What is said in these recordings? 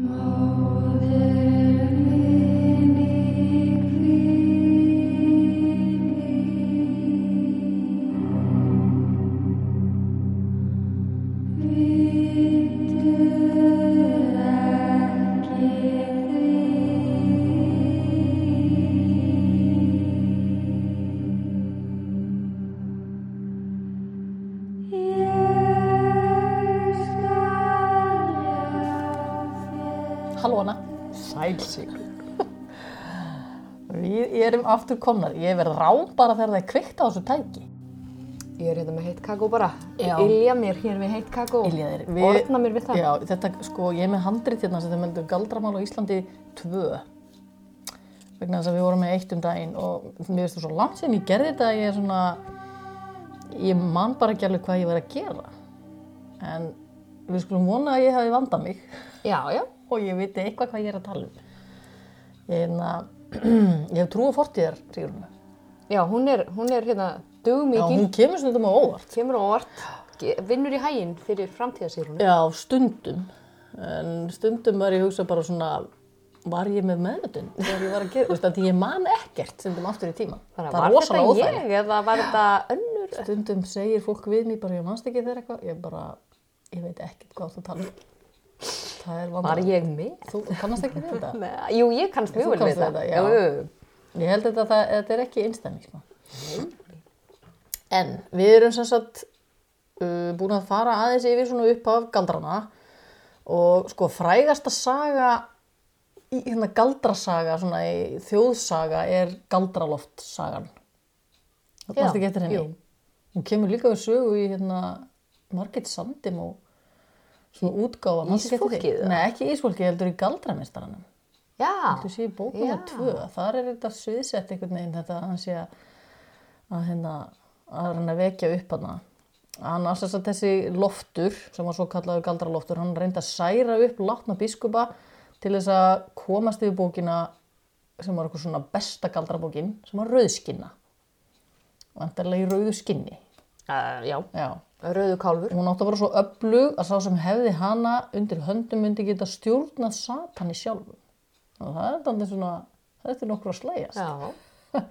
More than anything. Aftur komnar. Ég verð rám bara þegar það er kveikt á þessu tæki. Ég er hérna með heitt kakó bara. Ilja mér hér við heitt kakó. Orna mér við það. Já, þetta, sko, ég er með handrit hérna sem þau meldu galdramál á Íslandi 2. Vegna þess að við vorum með eitt um daginn og mér það svo langt sem ég gerði þetta að ég er svona, ég man bara ekki alveg hvað ég var að gera. En við skulum vona að ég hafi vandað mig Já, já. og ég viti eitthvað hvað ég er að tala um. Ég, hérna, ég hef trú á fortíðar, Sigrun. Já, hún er, hún er hérna Já, dugmikil, hún kemur stundum á óvart. kemur á óvart, vinnur í hæginn fyrir framtíðasýrunum. Já, stundum. En stundum var ég að hugsa bara svona, var ég með meðvutun þegar ég var að gera, þú veist, að ég man ekkert stundum aftur í tíma. Þannig Það að var þetta óþægilegt. ég eða var þetta önnur? Stundum segir fólk við mér bara, ég manst ekki þegar eitthvað, ég bara, ég veit ekkert hvað þú tala um. Það er Var ég með? Þú kannast ekki við þetta? Nei, Jú, ég kannast mjög vel við þetta. Ég held að það, þetta er ekki einstæmi, sko. En við erum sem sagt uh, búin að fara aðeins yfir svona upp af galdrana og sko frægasta saga, í, hérna galdrasaga, svona í þjóðsaga er galdraloftsagan. Það bæst ekki eftir henni. jú. Hún kemur líka við sögu í hérna Margit Sandim og svona því? Ísfólkið? Nei, ekki ísfólkið, heldur í galdramistaranum. Já, Þú sé í með tvö, þar er þetta sviðsett einhvern veginn þetta að hann sé að, að hérna, að hann að vekja upp. Hann að þess að þessi loftur, sem var svo kallaður galdraloftur, hann reyndi að særa upp látna biskupa til þess að komast yfir bókina sem var eitthvað svona besta galdrabókin, sem var rauðskinna. Vantarlega í rauðu skinni. uh, já. Já. Rauðu kálfur. Hún átti að vera svo öflug að sá sem hefði hana undir höndum myndi geta stjórnað satani sjálfum. Það er þannig svona, þetta er nokkur að slægjast. Já.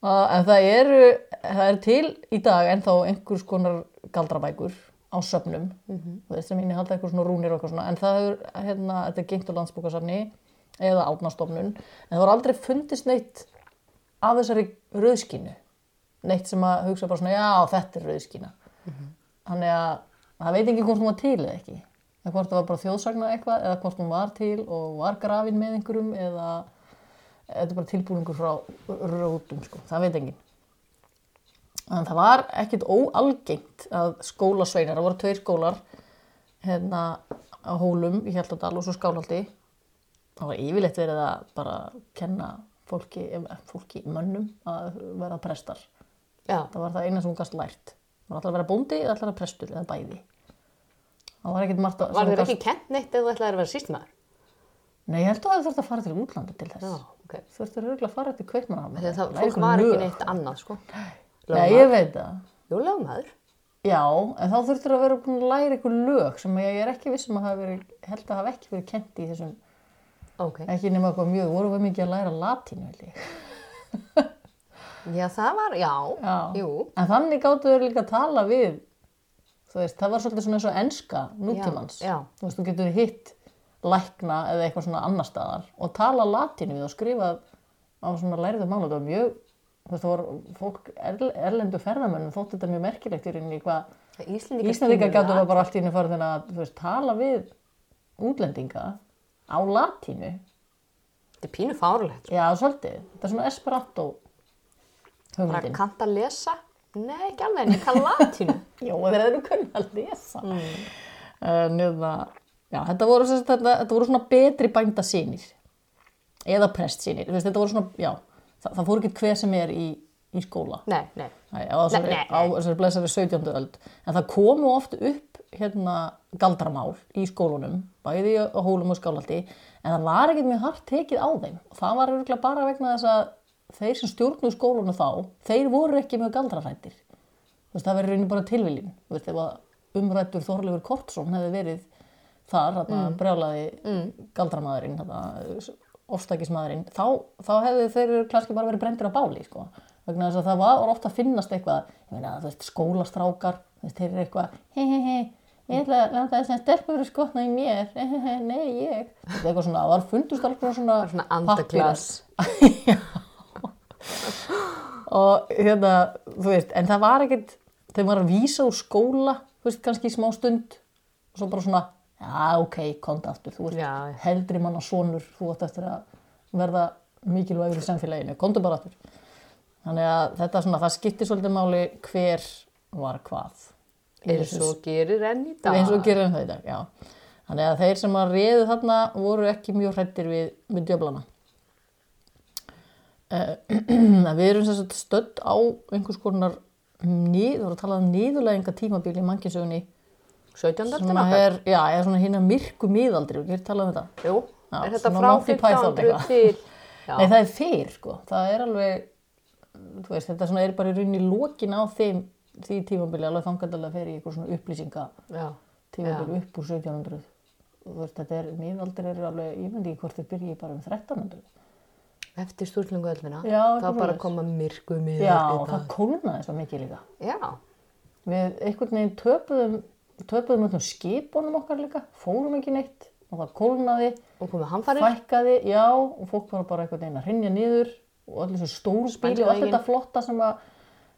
Uh, en það eru, það er til í dag ennþá einhvers konar galdrabækur á söfnum, mm -hmm. veist sem inni halda eitthvað svona rúnir og eitthvað svona, en það er, hérna, þetta er gengt á landsbókasafni eða átnastofnun, en það var aldrei fundist neitt af þessari rauðskínu, neitt sem að hugsa bara svona, já, þetta er rauðskína. Þannig að það veit ekki hvort hún var til eða ekki. Eða hvort það var bara þjóðsagna eitthvað eða hvort hún var til og var grafin með einhverjum eða þetta er bara tilbúningur frá rótum, sko. Það veit enginn. En það var ekkit óalgengt að skólasveinar, það voru tveir skólar hérna á Hólum í Hjaltadal og svo Skálhaldi. Það var yfirleitt verið að bara kenna fólki, fólki mönnum að vera prestar. Já. Það var það eina sem hún gast lært. Var alltaf að vera bóndi eða alltaf að vera prestur eða bæði. Það var ekkert margt að... Var þér ekki kent neitt eða þú ætlaðir að vera sístmaður? Nei, ég held að það þurfti að fara til útlanda til þess. Já, ok. Þú þurfti örgulega að fara til Kaupmannahafn. Þegar það, fólk var ekki neitt annað, sko. Nei, ég veit það. Jú, lögmaður. Já, en þá þurftur að vera að læra ykkur lög sem ég er ekki vissum að hafa verið, held að Já, það var, já. Já. Jú. En þannig gáttu þau líka að tala við, þú veist, það var svolítið svona eins og enska nútímans. Já, já. Þú veist, þú getur hitt lækna eða eitthvað svona annar staðar og tala latínu við og skrifa á svona læriðu mála. Það var mjög, þú veist, það var fólk, erl- erlendu ferðamönnum þótt þetta mjög merkilegt í rauninni hvað kunnu gáttu það. bara allt í henni farið að þú veist, tala við útlendinga á latínu. Þetta er pínu fárlegt. Já, svolítið. Þetta er svona esperanto Bara kannt að lesa? Nei, ekki alveg, en ég kann latínu. Jó, þeir eru kunni að lesa. Mm. Njöfna, já, þetta voru, þetta, þetta voru svona betri bænda sínir. Eða prestsýnir. Þetta voru svona, já, það, það fór ekki hver sem er í, í skóla. Nei, nei. Nei, á þessari, blessari 17. öld. En það komu oft upp hérna galdramál í skólunum, bæði á hólum og skálaldi, en það var ekkert mjög hart tekið á þeim. Og það var bara vegna þess að þeir sem stjórnuðu skólunum þá, þeir voru ekki mjög galdrarættir. Þú veist, það verður raunin bara tilviljun. Þú veist, ef að umrættur Þorleifur Kortsson hefði verið þar, þarna mm. brjálaði mm. galdramaðurinn, þarna ofstækismadurinn, þá, þá hefðu þeir kannski bara verið brendir á báli, sko. Vegna þess að það var ofta að finnast eitthvað, ég meina, þú veist, skólastrákar, þeir eru eitthvað, hei, hei, hei, ég ætla að landa þess að stelpur eru skotna í mér, nei, ég. Þetta er eitthvað svona, það var fundust alveg svona, Svona andaglas. Og hérna, þú veist, en það var ekkert, maður var að vísa úr skóla, þú veist, kannski í smá stund, og svo bara svona, já, ok, konta aftur, þú veist, Já. heldri manna sonur, þú ert eftir að verða mikilvægur í samfélaginu, kontu bara aftur. Þannig að þetta svona, það skiptir svolítið máli hver var hvað. Eins og gerir enn í dag. eins og gerir það í dag, já. Þannig að þeir sem að réðu þarna voru ekki mjög hrættir við, við djöflana. Uh, við erum sagt stödd á einhvers konar nið, þú voru að tala um niðurlæginga tímabíl í mannkisögunni 17. sem að er, já, er svona hérna myrku miðaldri, við getum talað um þetta. Jú, Já, er þetta frá Monty Python 1500 eitthvað. til... Já, Nei, það er fyrr, sko. Það er alveg, þú veist, þetta svona er bara í rauninni lokin á þeim, því tímabili, alveg þangandalega fer í eitthvað svona upplýsinga já. tímabili upp úr 1700 þú veist, þetta er, miðaldir eru alveg ég myndi ekki hvort þið byrji bara um 1300 Eftir stúrlingu öllina, þá bara koma myrku miður já, og það kólnaði svo mikið líka. Já, við einhvern veginn töpuðum töpuðum öllum skipunum okkar líka fórum ekki neitt og það kólnaði og komið hamfarir. fækkaði, já, og fólk var bara einhvern veginn að hrinja niður og allir þessu stóru bíli og allt þetta flotta sem að,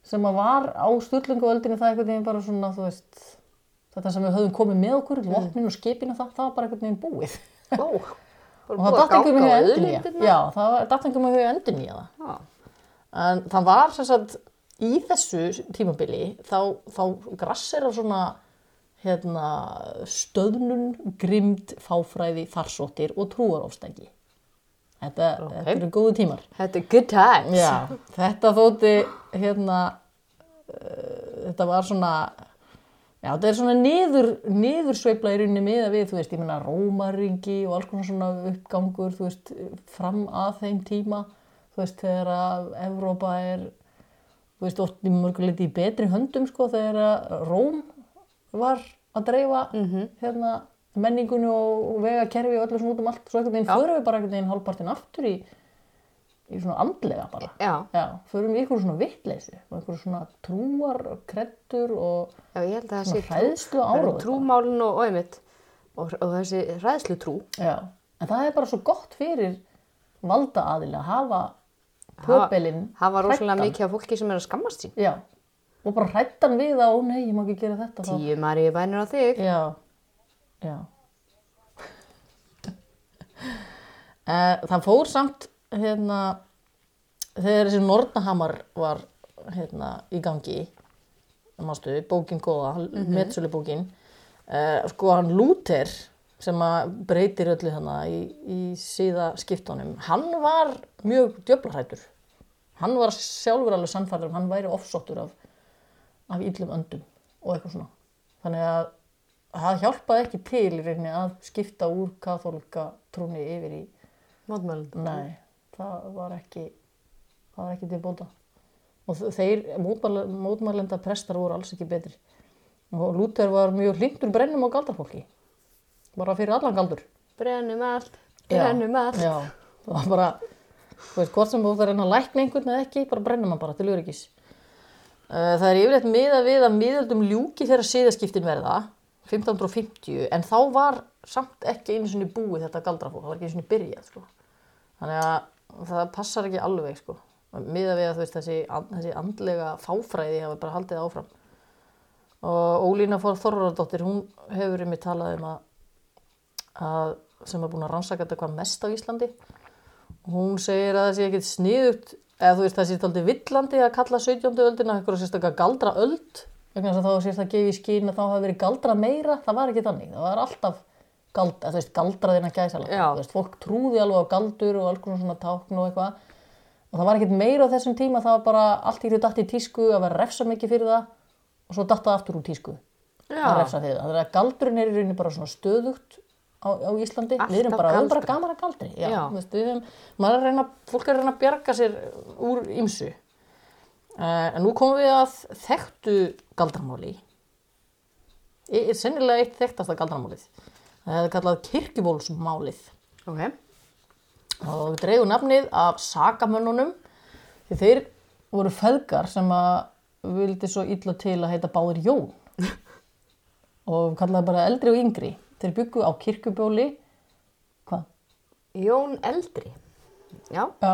sem að var á styrlinguöldinu það einhvern veginn bara svona, þú veist þetta sem við höfum komið með okkur, vopnin og skipin og það, það var bara einhvern veginn búið. Ó, og það datt veginn endur nýja já, það datt endur nýja það Já, en það var sem sagt í þessu tímabili þá, þá grassir af svona hérna, stöðnun, grimd, fáfræði, farsóttir og trúarofstæki. Þetta, þetta eru góðu tímar. þetta er good times. Já, þetta þótti hérna, uh, þetta var svona, já þetta er svona niður, niðursveifla í rauninni miða við, þú veist, ég meina Rómaringi og alls konar svona uppgangur, þú veist, fram að þeim tíma, þú veist, þegar að Evrópa er, þú veist, oft í mörguleiti í betri höndum, sko, þegar að Róm var að dreifa hérna menningunni og, vegakerfi og öllu svona út um allt, svo einhvern veginn förum við bara einhvern veginn hálfpartin aftur í, í svona andlega bara. Já, Já, förum í ykkur svona vittleysi og ykkur svona trúar, kreddur og já, ég held að það sé hræðslu það eru áróður. trúmálin og, einmitt og, og þessi hræðslu trú. já. En það er bara svo gott fyrir valda aðilega að hafa pöbelinn Það var rosalega mikið af fólki sem er að skammast sín. Já, og bara hrættan við að, ó nei, ég má ekki gera þetta. Tíu í bænir á þig. Já, já. Eh, Það fór samt, hérna, þegar þessi Nornahamar var hérna, í gangi, mástu, bókin góða, mm -hmm. metsölubókin, uh, sko hann Lúther sem að breytir öllu hana í, í síða skiptunum, hann var mjög djöflarhættur. Hann var sjálfur alveg sannfæður um hann væri ofsóttur af, af illum öndum og eitthvað svona. Þannig að það hjálpaði ekki til rauninni að skipta úr kathólika trúni yfir í, Mótmælum. Það var ekki, það var ekki til bóta. Og þeir, mótmæl, mótmælenda prestar voru alls ekki betri. Og Lúther var mjög hlindur brennum á galdarfólki. Bara fyrir allan galdur. Brennum allt, Já, brennum allt. Já, það var bara, þú veist, hvort sem þú ert að lækna einhvern eða ekki, bara brennum hann bara til öryggis. Uh, Það er yfirleitt miða við að miðöldum ljúki þegar siðaskiptin verða, 1550, en þá var samt ekki einu sinni búið þetta galdrafólk, það var ekki einu sinni byrjað, sko. Þannig að það passar ekki alveg, sko. Miða við að veist, þessi, þessi andlega fáfræði hafa bara haldið áfram. Og Ólína Þorvaradóttir, hún hefur um mig talað um að að, sem er búin að rannsaka þetta hvað mest á Íslandi hún segir að það sé ekkit sniðugt eða þú veist það sé aldrei villandi að kalla 17. öldina eitthvað sérstaklega galdra öld þá sést að gefa í skýn að þá hafi verið galdra meira, það var ekki þannig það var alltaf gald, eða, þú veist, galdraðina gæsalega Já. þú veist, fólk trúði alveg á galdur og alls konar svona tákn og eitthvað og það var ekkit meira á þessum tíma það var bara allt í hverju datt í tísku að vera refsa mikið fyrir það og svo datt það aftur úr tísku að refsa fyrir það. Þannig að galdurinn er í rauninni bara svona stöðugt á, á Íslandi. við erum Alltaf bara, við erum bara gaman að galdri. Já, Já. Veist, erum, er reyna, fólk er að reyna að bjarga sér úr ymsu. Uh, en nú komum við að þekktu galdramáli. Er sennilega eitt þekktasta galdramálið. Það er kallað kirkjubólsmálið Ok. og dreigur nafnið af sakamönnunum því þeir voru feðgar sem að vildi svo illa til að heita báðir Jón og kallaði bara eldri og yngri. Þeir byggu á kirkjubóli, hvað? Jón Eldri. Já, Já,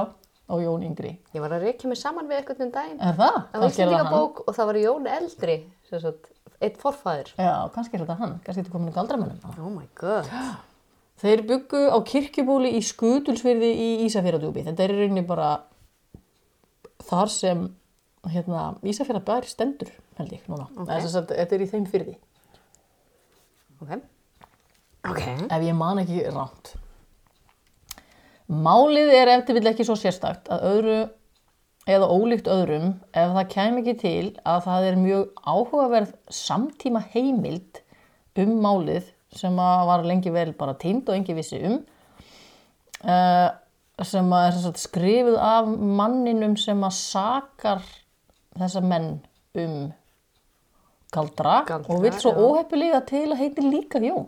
og Jón yngri. ég var að reykja mig saman við eitthvað um daginn. Er það? Það var Íslandingabók og það var Jón Eldri, sem sagt, eitt forfæður. Já, kannski er þetta hann, kannski er þetta komin í galdramönnum. Oh my god. Þeir byggu á kirkjubóli í Skutulsfyrði í Ísafjörðadjúpi. Þetta er í rauninni bara þar sem hérna, Ísafjörðabær stendur, held ég, núna. Ok. Okay. Að þetta er í þeim fyrði, Ok. Ok. ef ég man ekki ránt. Málið er eftir vill ekki svo sérstakt að öðru eða ólíkt öðrum ef það kæm ekki til að það er mjög áhugaverð samtíma heimild um málið sem að var lengi vel bara tínd og engi vissi um uh, sem að er sem sagt, skrifuð af manninum sem að sakar þessa menn um galdra, Galdra, og vill svo óheppilega til að heiti líka Jón.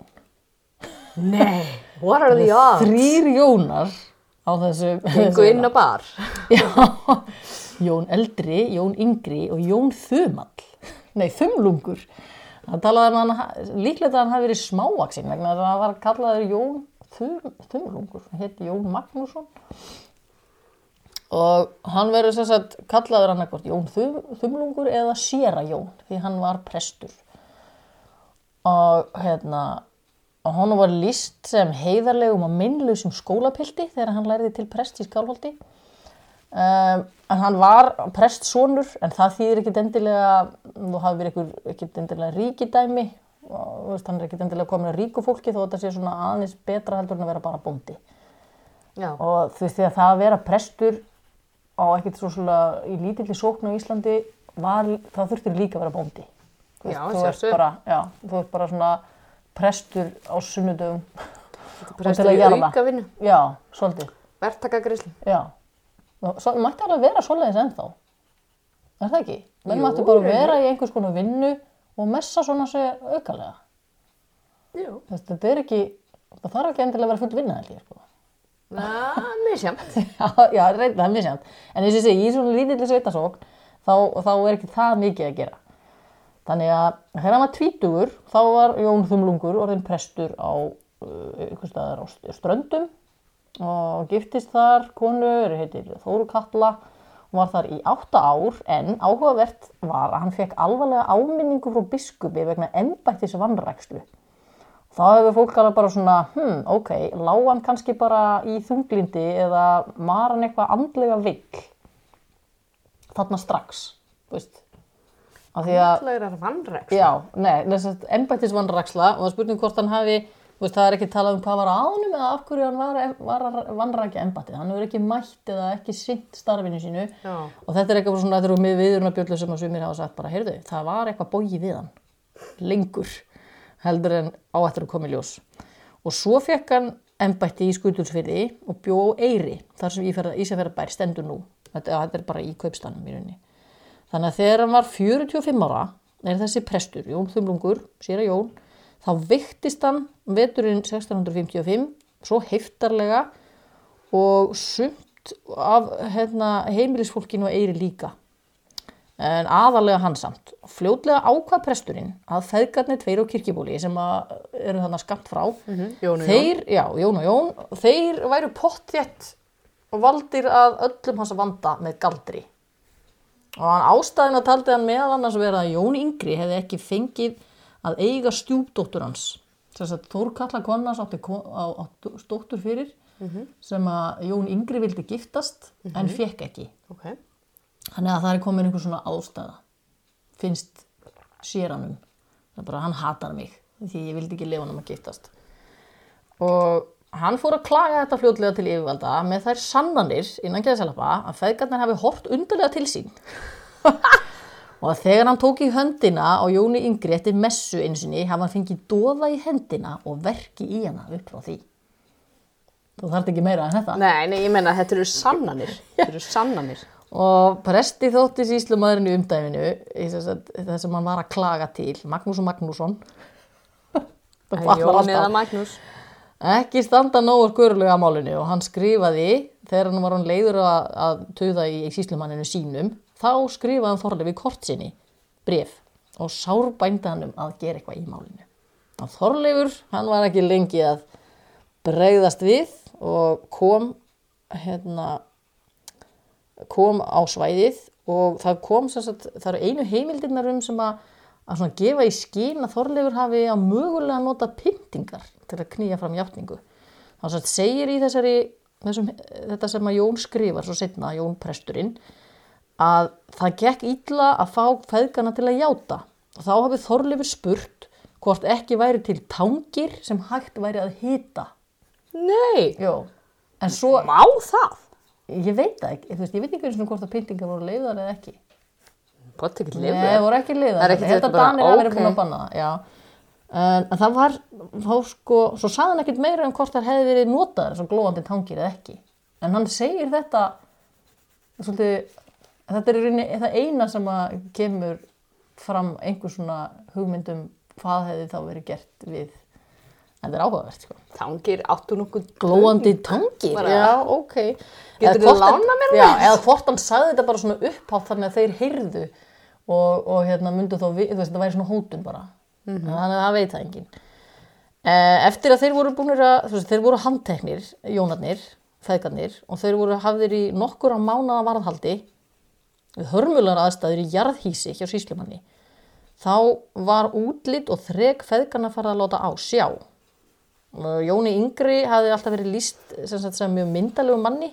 Nei. What are the odds? Þrýr Jónar á þessu. Gengu inn á bar. Já, Jón eldri, Jón yngri og Jón þumall. Nei, þumlungur. Það talaði um hann, líklega að hann hafi verið smávaksin vegna þess að hann var kallaður Jón þum, þumlungur. Hann hétt Jón Magnússon. Og hann verður sem sagt kallaður hann ekkert Jón þum, þumlungur eða Séra Jón því hann var prestur. Og hérna, og hann var list sem heiðarlegum og minnlausum skólapilti þegar hann lærði til prest í Skálholti. Um, en hann var prestsonur en það þýðir ekkit endilega þú hafi verið ekkit endilega ríkidæmi og veist, hann er ekkit endilega komin að ríku fólki þó þetta sé svona aðeins betra heldur en að vera bara bóndi Já. og veist því að það að vera prestur á svo svona í lítilli sókn á Íslandi var, það þurftir líka að vera bóndi Já, þú sjálfsögðu. bara, já, þú ert bara svona prestur á sunnudögum Prestur í jarða. auka vinnu. já, svolítið og svo mætti alveg vera svoleiðis ennþá. Er það ekki? Menn mætti bara raunar. vera í einhvers konar vinnu og messa svona sig aukalega. Jú. Þetta er ekki, það þarf ekki endilega að vera full vinna held ég, sko. Það er misjamt. já, já, það er misjæmt. En eins og ég segi, í svona lítilli sveitasókn, þá, þá er ekki það mikið að gera. Þannig að þegar hann var tvítugur, þá var Jón Þumlungur orðin prestur á uh, staðar á ströndum og giftist þar konu, er heitir Þóru Katla og var þar í átta ár en áhugavert var að hann fekk alvarlega áminningu frá biskupi vegna embættis vannrækslu. Þá hefur fólk alveg bara svona, hm, ok, lág hann kannski bara í þunglindi eða var hann eitthvað andlega vill þarna strax, þú veist. Af því að, Andlegar vannræks. já, nei, þess að embættisvannræksla og það er spurning hvort hann hafi, veist, það er ekki talað um hvað var að honum eða af hverju hann var, var vannrækja embættið. Hann hefur ekki mætt eða ekki sint starfinu sínu Já. og þetta er eitthvað svona, þetta eru með viðurunarbjöldu sem að sumir hafa sagt bara, heyrðu, það var eitthvað bógi við hann, lengur heldur en á eftir að koma í ljós. Og svo fekk hann embætti í Skutulsfyrði og bjó á Eyri, þar sem Ísafjörðabær stendur nú. Þetta, þetta er bara í kaupstanum í rauninni. Þannig að þegar hann var 45 ára, er þessi prestur, Jón Þumlungur, sér að Jón, þá viktist hann veturinn 1655, svo heiftarlega og sumt af hérna, heimilisfólkinu og Eyri líka en aðalega hann samt. Fljótlega ákvað presturinn að feðgarnir tveir á kirkjubóli sem að eru þannig skamt frá, Jón og þeir, já, Jón og Jón, þeir væru pottjett og valdir að öllum hans vanda með galdri. Og hann ástæðin að taldi hann meðal annars vera að Jón Yngri hefði ekki fengið að eiga stjúpdóttur hans. Þess að Þórkalla konans átti ko- á, á dóttur fyrir sem að Jón Yngri vildi giftast en fekk ekki. Ok. Þannig að það er komin einhver svona ástæða. Finnst séranum. Það er bara, hann hatar mig. Því ég vildi ekki lifa hann um að giftast. Og hann fór að klaga þetta fljótlega til yfirvalda með þær sannanir innan geðsalapa að feðgarnir hafi hort undarlega til sín. og að þegar hann tók í höndina á Jóni Yngri eftir messu einsinni hafa hann fengið dóða í hendina og verki í hana upp frá því. Þú þarft ekki meira en þetta. Nei, nei, ég menna þetta eru sannanir. Þetta eru sannanir. Og presti þótti síslumadurinn í umdæminu, í þess að- hann var að klaga til, Magnús og Magnússon, það kvartlar Jón eða Magnús. Ekki standa nógu skurlega á málinu og hann skrifaði þegar hann var hann leiður að, að tuða í síslumanninu sínum þá skrifaði hann Þorleifi kort sinni bref og sárbænda hann um að gera eitthvað í málinu. Og Þorleifur hann var ekki lengi að bregðast við og kom hérna kom á svæðið og það kom sagt, það eru einu heimildirnar um sem að, að svona gefa í skín að Þorleifur hafi að mögulega nota pyntingar til að knýja fram játningu. Það sem sagt, segir í þessari, þessum, þetta sem að Jón skrifar svo setna, Jón presturinn, að það gekk illa að fá feðgana til að játa. Og þá hafi Þorleifur spurt hvort ekki væri til tangir sem hægt væri að hita. Nei, Jó. En svo, má það? ég veit það ekki, veist, ég veit ekki einu sinni hvort að pyntingar voru leiðar eða ekki. Bótt ekki Nei, lifur. það voru ekki liðar. Það er held þetta að bara, Danir hafi verið ok. búin að banna það, já. En, en það var, þá sko, svo sagði hann ekkert meira um hvort það hefði verið notaður svo glóandi tangir eða ekki. En hann segir þetta, svolítið, þetta er rauninni það eina sem að kemur fram einhver svona hugmyndum hvað hefði þá verið gert við. En þetta er áhugavert, sko. Tangir áttu nokkuð Glóandi tangir, Bara- já, ok. Hvort hann- lánað mér Já, það? eða hvort hann sagði þetta bara svona upphátt þannig að þeir heyrðu og, og hérna myndu þá, við- þú veist, þetta væri svona hótun bara. Þannig að það veit það enginn. Eh, Eftir að þeir voru búinir að, veist, þeir voru handteknir, jónarnir, feðgarnir og þeir voru hafðir í nokkur á mánaða varðhaldi við hörmular aðstæður í jarðhísi hjá síslumanni. Þá var útlit og þrek feðgarna farið að láta á sjá. Jóni Yngri hafði alltaf verið líst sem, sagt, sem mjög myndalegu manni,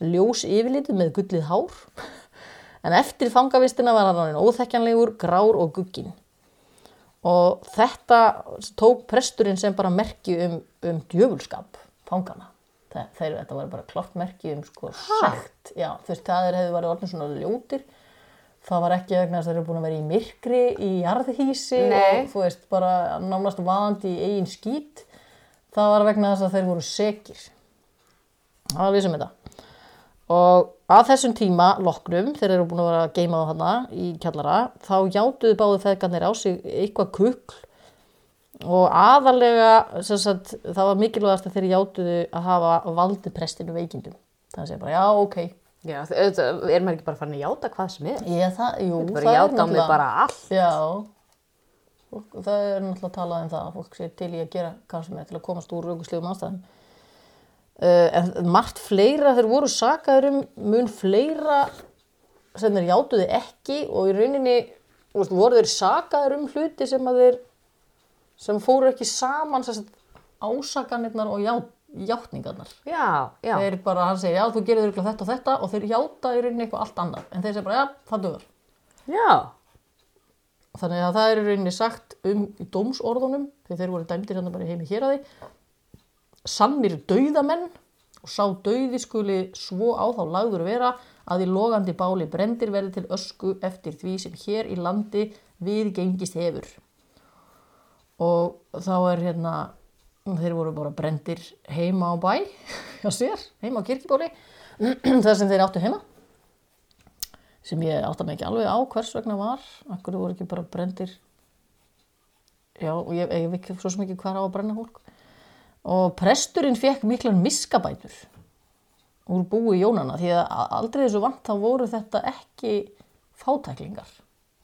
ljós yfirlitið með gullið hár. En eftir fangavistina var hann óþekkjanlegur, grár og gugginn. Og þetta tók presturinn sem bara merki um, um djöfulskap fangana. Það, þeir, þetta var bara klart merki um sko sekt. Já, þú veist, það hefði verið orðin svona ljótir. Það var ekki vegna þess að þeir eru búin að vera í myrkri, í jarðhísi og þú veist, bara nánast vaðandi í eigin skít. Það var vegna þess að þeir voru sekir. Það var við sem þetta. Og að þessum tíma loknum, þeir eru búin að vera að geima á hana í kjallara, þá játuðu báðu feðgarnir á sig eitthvað kukl og aðalega, sagt, það var mikilvægast að þeir játuðu að hafa valdi prestinu veikindum. Það er bara, já, ok. Já, er maður ekki bara farin að játa hvað sem er. Ég, það, jú, Bara það er náttúrulega- bara allt. Já, fólk, það er náttúrulega talað um það að fólk sé til í að gera hvað sem er til að komast úr rauguslegum ástæðum. Uh, en margt fleira, þeir voru sakaður um mun fleira sem þeir játuðu ekki og í rauninni veist, voru þeir sakaður um hluti sem að þeir sem fóru ekki saman ásakanirnar og ját, játningarnar. Já, já. Þeir bara, hann segir, já, þú gerir örugglega þetta og þetta og þeir játa í rauninni eitthvað allt annað. En þeir segir bara, já, það duður. Já. Þannig að það er í rauninni sagt um í dómsorðunum, þegar þeir voru dæmdir hérna bara heimi hér að því, sannir dauðamenn og sá dauði skuli svo á þá lagður vera að í logandi báli brendir verði til ösku eftir því sem hér í landi við gengist hefur. Og þá er hérna, þeir voru bara brendir heima á bæ, hjá sér, heima á kirkibóli, þar sem þeir áttu heima sem ég átta mig ekki alveg á hvers vegna var, akkur voru ekki bara brendir já, og ég, veit svo ekki hvað á að brenna fólk og presturinn fekk miklan miskabætur úr búi Jónana því að aldrei þessu vant þá voru þetta ekki fátæklingar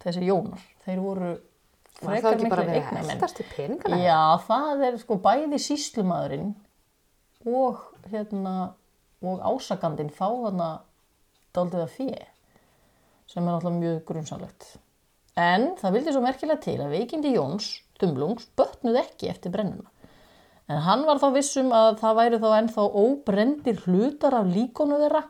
þessi Jónar, þeir voru eldast í peningana? Já, það er sko bæði síslumadurinn og hérna og ásakandinn fá þarna daldið að fjö sem er náttúrulega mjög grunnsamlegt. En það vildi svo merkilega til að veikindi Jóns, Dumlungs, bötnuð ekki eftir brennuna. En hann var þá vissum að það væri þá ennþá óbrendir hlutar af líkonu þeirra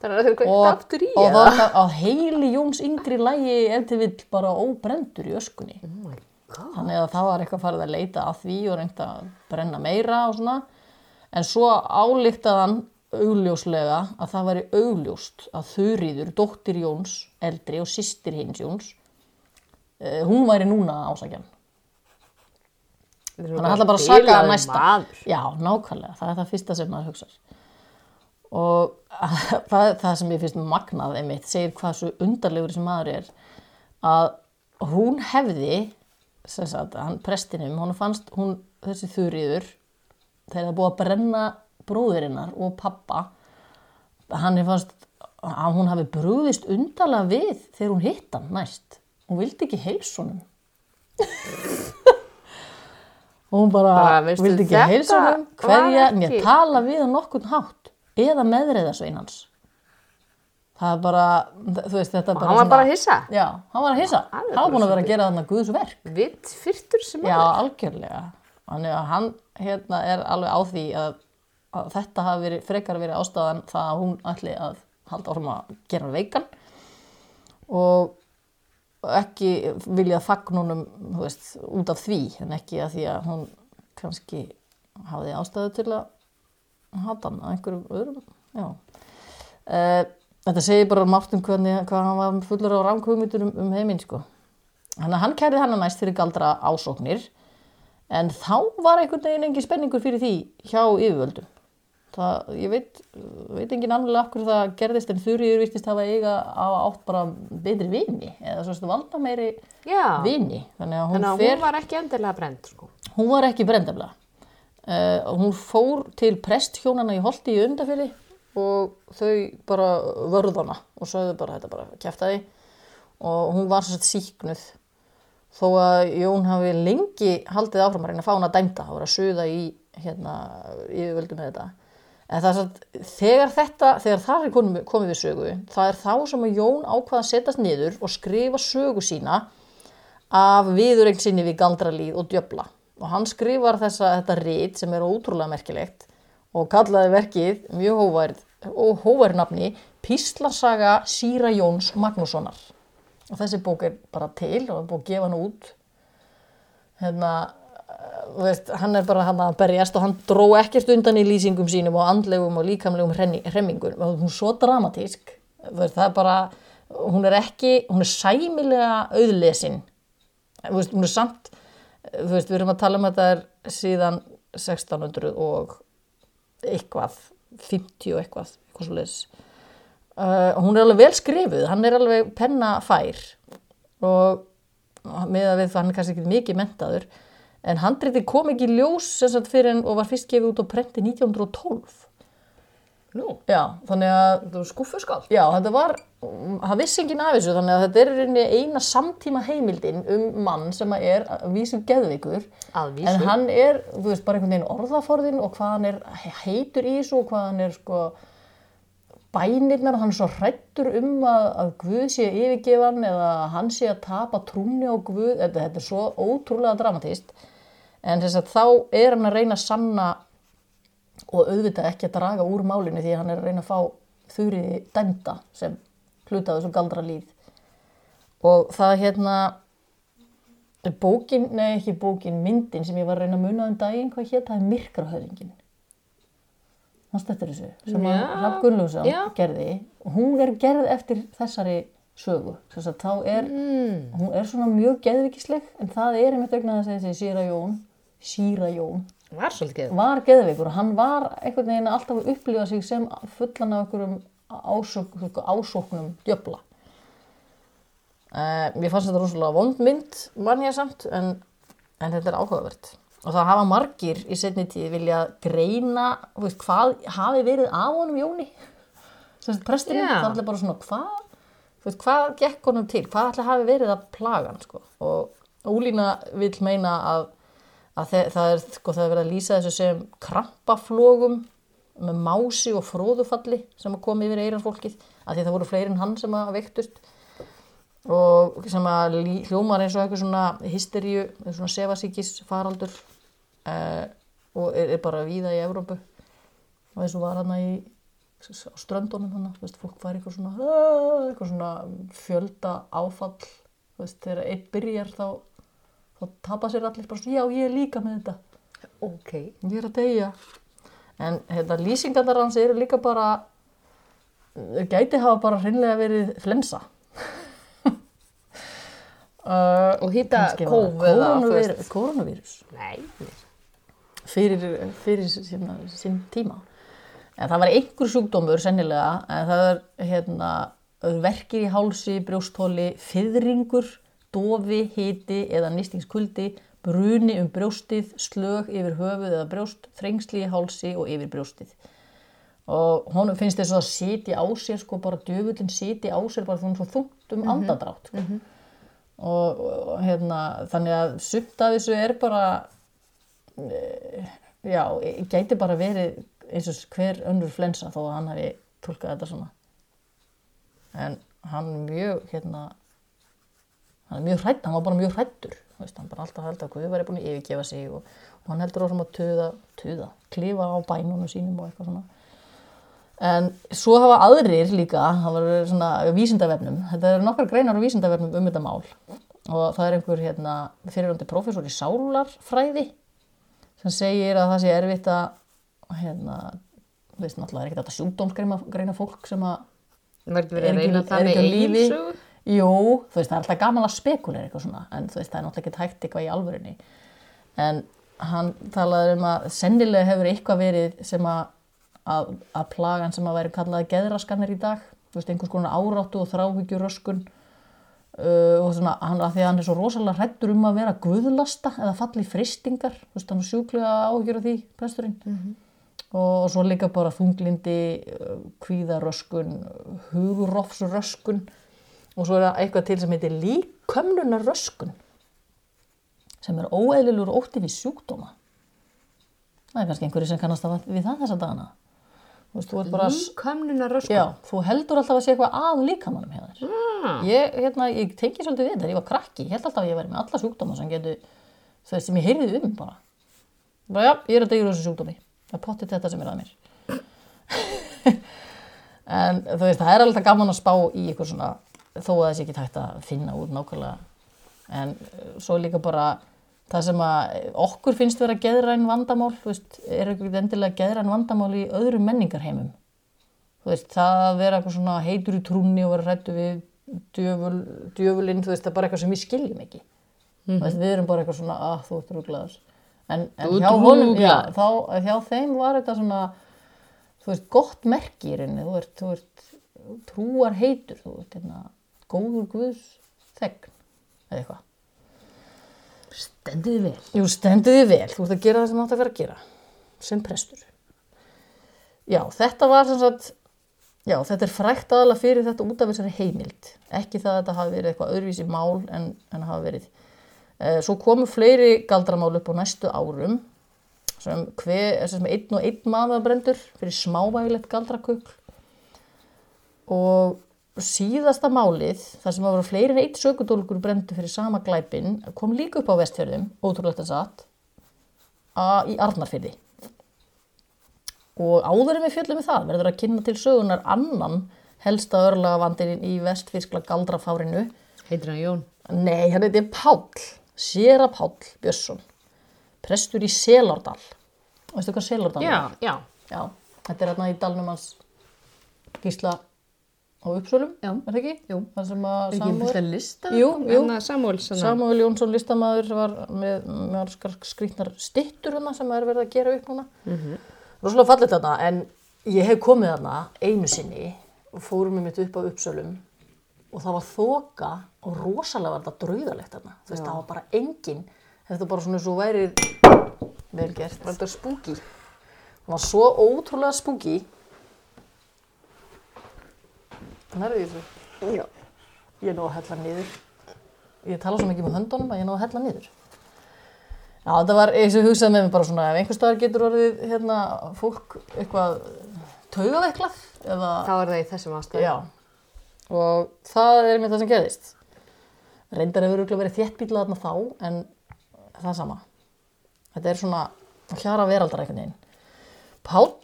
Þannig að kveikt og, aftur í og eða? það að heili Jóns yngri lægi ef til vill bara óbrendur í öskunni. Oh. Þannig að það var eitthvað farið að leita að því og reynda að brenna meira og svona. En svo álíktaði hann augljóslega að það væri augljóst að Þurriður, dóttir Jóns, eldri og systir hins Jóns, eh, hún væri núna ásakjan. Þannig að það ætla bara að saka Bilaður næsta. maður. Já, nákvæmlega. Það er það fyrsta sem maður hugsar. Og það, það sem ég finnst magnað einmitt segir hvað svo undarlegur sem maður er að hún hefði sem sagt, hann prestinum, hún fannst hún, þessi þurriður þegar það búið að brenna bróðurinnar og pappa hann er fannst að hún hafi brúðist undarlega við þegar hún hitt hann næst hún vildi ekki heilsunum og hún bara, Bara, vildi ekki heilsunum var hverja, mér tala við hann nokkurn hátt eða meðreiðasvein hans það er bara þú veist þetta er Og bara hann var bara að hissa. já, hann var að hissa Hann hann var búin að vera að gera þarna guðsverk Vitt fyrtur sem Já, maður. algjörlega. Að hann hérna er alveg á því að, að þetta hafi verið, frekar verið ástæðan það að hún ætli að halda áfram að gera hann veikan og ekki vilja fagnunum, veist, út af því en ekki að því að hún kannski hafði ástæðu til að hata hann að einhverjum öðrum. Uh, þetta segir bara margt um hvernig, hvað hann var fullur á rámkvömyndunum um, heiminn, sko. Að hann kærði hann næst fyrir galdra ásóknir en þá var einhvern veginn engin spenningur fyrir því hjá yfirvöldum. Það, ég veit, veit engin af hverju það gerðist en Þurriður virtist hafa eiga á átt bara betri vini eða svo stu valda meiri Já, vini. Þannig að hún, þannig að fer, hún var ekki endilega brend, sko. hún var ekki brendafla. Uh, hún fór til presthjónana í Holti í Undafili og þau bara vörðana og sögðu bara þetta bara kæftaði og hún var svo sett síknuð þó að Jón hafi lengi haldið áfram að reyna að fá hann að dæmda það var að suða í hérna yfirvöldum með þetta en það er satt, þegar þetta, þegar það er komið, komið við sögu það er þá sem að Jón ákvað að setjast niður og skrifa sögu sína af viðurengd sinni við galdralíð og djöfla. Og hann skrifar þessa, þetta rit sem er ótrúlega merkilegt og kallaði verkið mjög hóværð og hóværð nafni Píslarsaga Síra Jóns Magnússonar. Og þessi bók er bara til og er búið að gefa hann út. Hérna veist, hann er bara hann að berjast og hann dró ekkert undan í lýsingum sínum og andlegum og líkamlegum hremmingum hún er svo dramatísk. Veist, það er bara, hún er ekki hún er sæmilega auðlesin. Veist, hún er samt við erum að tala um þetta síðan 1600 og eitthvað 50 og eitthvað, eitthvað uh, hún er alveg vel skrifuð hann er alveg penna fær og með að við það hann er kannski ekki mikið mentaður en handriti kom ekki ljós sagt fyrir en og var fyrst gefið út á prenti 1912 Nú, já, þannig að þetta var skúfuskáld. Já, þetta var, það vissi enginn af þessu þannig að þetta er eina samtíma heimildin um mann sem er að vísu geðveikur. Að vísu. en hann er, þú veist, bara einhvern veginn orðaforðin og hvað hann er heitur í þessu og hvað hann er sko bænirnar, hann er svo hrættur um að, að Guð sé yfirgefan eða hann sé að tapa trúni á Guð, þetta, þetta er svo ótrúlega dramatist en þess að þá er hann að reyna að sanna og auðvitað ekki að draga úr málinu því hann er að reyna að fá þurriði dæmda sem hluta af þessu galdra líð og það hérna bókin, nei ekki bókin myndin sem ég var að reyna að muna um daginn hvað hétt, það? Er myrkrahöfingin hann stættir þessu? Sem að Já, Hrafn Gunnlaugsson já. gerði. Og hún er gerð eftir þessari sögu. Þess að þá er Mm. hún er svona mjög geðvikisleg en það er einmitt þess að þessi Síra Jón Síra Jón Var svolítið. var geðveikur og hann var einhvern veginn alltaf að upplifa sig sem fullan af einhverjum ásók, ásóknum djöfla. Uh, mér fannst þetta rosalega vond mynd, mann ég samt, en, en þetta er áhugavert. Og það hafa margir í setni tíð vilja greina, veist, hvað hafi verið af honum Jóni? Sem sagt, presturinn, Já. það er bara svona, hvað, veist, hvað gekk honum til? Hvað allir hafi verið að plaga hann, sko? Og Ólína vil meina að að það er, sko, það er verið að lýsa þessu sem krampaflogum með mási og fróðufalli sem að koma yfir eiranfólkið að því það voru fleiri en hann sem að veiktust. Og sem að hljómar eins og eitthvað svona hysteríu, svona sefasíkis faraldur uh, og er, er bara víða í Evrópu. Og eins og var hann í á ströndunum hann, veist, fólk var eitthvað svona "Ah", eitthvað svona fjölda áfall. Þú veist, þegar einn byrjar þá þá tapa sér allir bara svona, já ég er líka með þetta. Ok. ég er að deyja. En hérna, lýsingarnar hans eru líka bara þau gæti hafa bara hreinlega verið flensa. Uh, Og hýta kórónuvírus. Nei. fyrir, fyrir sína, sín tíma. En það var einhver sjúkdómur sennilega en það er hérna verkir í hálsi, brjóstóli, fyrringur dofi, hiti eða nýstingskuldi, bruni um brjóstið, slög yfir höfuð eða brjóst, þrengsli í hálsi og yfir brjóstið. Og honum finnst þess að sitja á sér, sko, bara djöfullin sitja á sér, bara svona svo þungt um andadrátt, sko. Og, og hérna, þannig að sumt af þessu er bara, eh, já, gæti bara verið eins og hver önnur flensa þó að hann hafi tólkað þetta svona. En hann mjög, hérna, hann er mjög hrætt, hann var bara mjög hrættur hann bara alltaf held að Guð væri búin að yfirgefa sig og, og hann heldur áfram að tuða, tuða, klifa á bænunum sínum og eitthvað svona. En svo hafa aðrir líka það var svona vísindavefnum þetta eru nokkar greinar á vísindavefnum um þetta mál. Og það er einhver hérna fyrirhundi professor í sálarfræði sem segir að það sé erfitt að hérna, þú veist náttúrulega er ekkert þetta sjúkdómsgreina greina fólk sem að Var ekki Er að ekki- er það ekki á lífi? Jú, þú veist, það er alltaf gaman að spekulera eitthvað svona, en þú veist, það er náttúrulega ekki hægt eitthvað í alvörinni. En hann talaði um að sennilega hefur eitthvað verið sem að, að, að plagan sem að væri kallaði geðraskanir í dag, þú veist, einhvers konar áráttu og þráhyggjuröskun uh, og svona, hann, að því að hann er svo rosalega hrættur um að vera guðlasta eða falli fristingar, þú veist, hann er sjúklega áhyggjur af því, presturinn. Og svo líka bara þunglindi, uh, kvíðaröskun, hugurofsröskun og svo er það eitthvað til sem heitir líkömlunarröskun sem er óeðlilur ótti við sjúkdóma. Það er kannski einhverju sem kannast að við það þessa dagana. Þú veist, þú ert bara... Líkamnuna röskun. Já, þú heldur alltaf að sé eitthvað að líkamannum hjá þér. Ah, Ég, hérna, ég tengi svolítið við þetta, ég var krakki, ég held alltaf að ég væri með alla sjúkdóma sem getur, veist, sem ég heyrði um bara. Bara, já, ég er að degjur þessu sjúkdómi. Það er pottið þetta sem er að mér. en þú veist, það er alltaf gaman að spá í ykkur svona, þó að þessi ekki hægt að finna út nákvæmlega. En eh, svo líka bara það sem að okkur finnst vera geðræn vandamál, þú veist, er ekkert endilega geðræn vandamál í öðrum menningarheimum þú veist, það að vera eitthvað svona heitur í trúnni og vera hrættu við djöful, djöfulinn, þú veist, það er bara eitthvað sem við skiljum ekki. Þú veist, við erum bara eitthvað svona, að þú ert rúglaður. En, en hjá honum, já, þá, hjá þeim var þetta svona, þú veist, gott merki í rauninni, þú ert, þú ert trúar heitur, þú ert, hérna, góður guðs þegn, eða eitthvað. Stendiði vel. Jú, stendu þið vel, þú ert að gera það sem átt að vera að gera, sem prestur. Já, þetta var sem sagt, já, þetta er frækt aðalega fyrir þetta út af þessari heimild. Ekki það að þetta hafi verið eitthvað öðruvísi mál en, en hafi verið. Eh, Svo komu fleiri galdramál upp á næstu árum, sem, hver, sem einn og einn maður brendur fyrir smávægilegt galdrakukl. Og síðasta málið, þar sem vera fleiri en eitt sökudólgur brendu fyrir sama glæpin, kom líka upp á vestfjörðum, ótrúlegt að satt, í Arnarfyrði. Og áður en við fjöllum við það, verður að kynna til sögunar annan helsta örlagavandinn í vestfyrskla galdrafárinu. Heitir hann Jón? Nei, hann heiti Páll, Séra Páll Björnsson, prestur í Selárdal. Veistu hvað Selárdal er? Já, já. Já, þetta er hérna í dalnum hans gísla á Uppsölum, er það ekki? Jú. Það sem að Samuel, sann. Samuel Jónsson listamaður var með, með skrýtnar stittur hana sem er verið að gera upp núna. Mm -hmm. Róslega fallið þarna, en ég hef komið þarna einu sinni og fórum við mitt upp á Uppsölum og það var þoka og rosalega var þetta draugalegt þarna. Þú veist, Já. það var bara engin, þetta bara svona svo væri vel gert. Var þetta spooky? Það var svo ótrúlega spooky. Nærðu þessu? Já. Ég er nú að hella niður. Ég tala svo mikið með höndunum að ég er nú að hella niður. Já, þetta var eins og hugsaði með mig bara svona ef einhver staðar getur orðið hérna fólk eitthvað taugaveiklað eða, Þá er það í þessum ástæðum. já, og það er með það sem gerðist. Reyndar hefur örugglega verið þéttbílað þarna þá en það er sama. Þetta er svona hjara veraldar einhvern veginn. Páll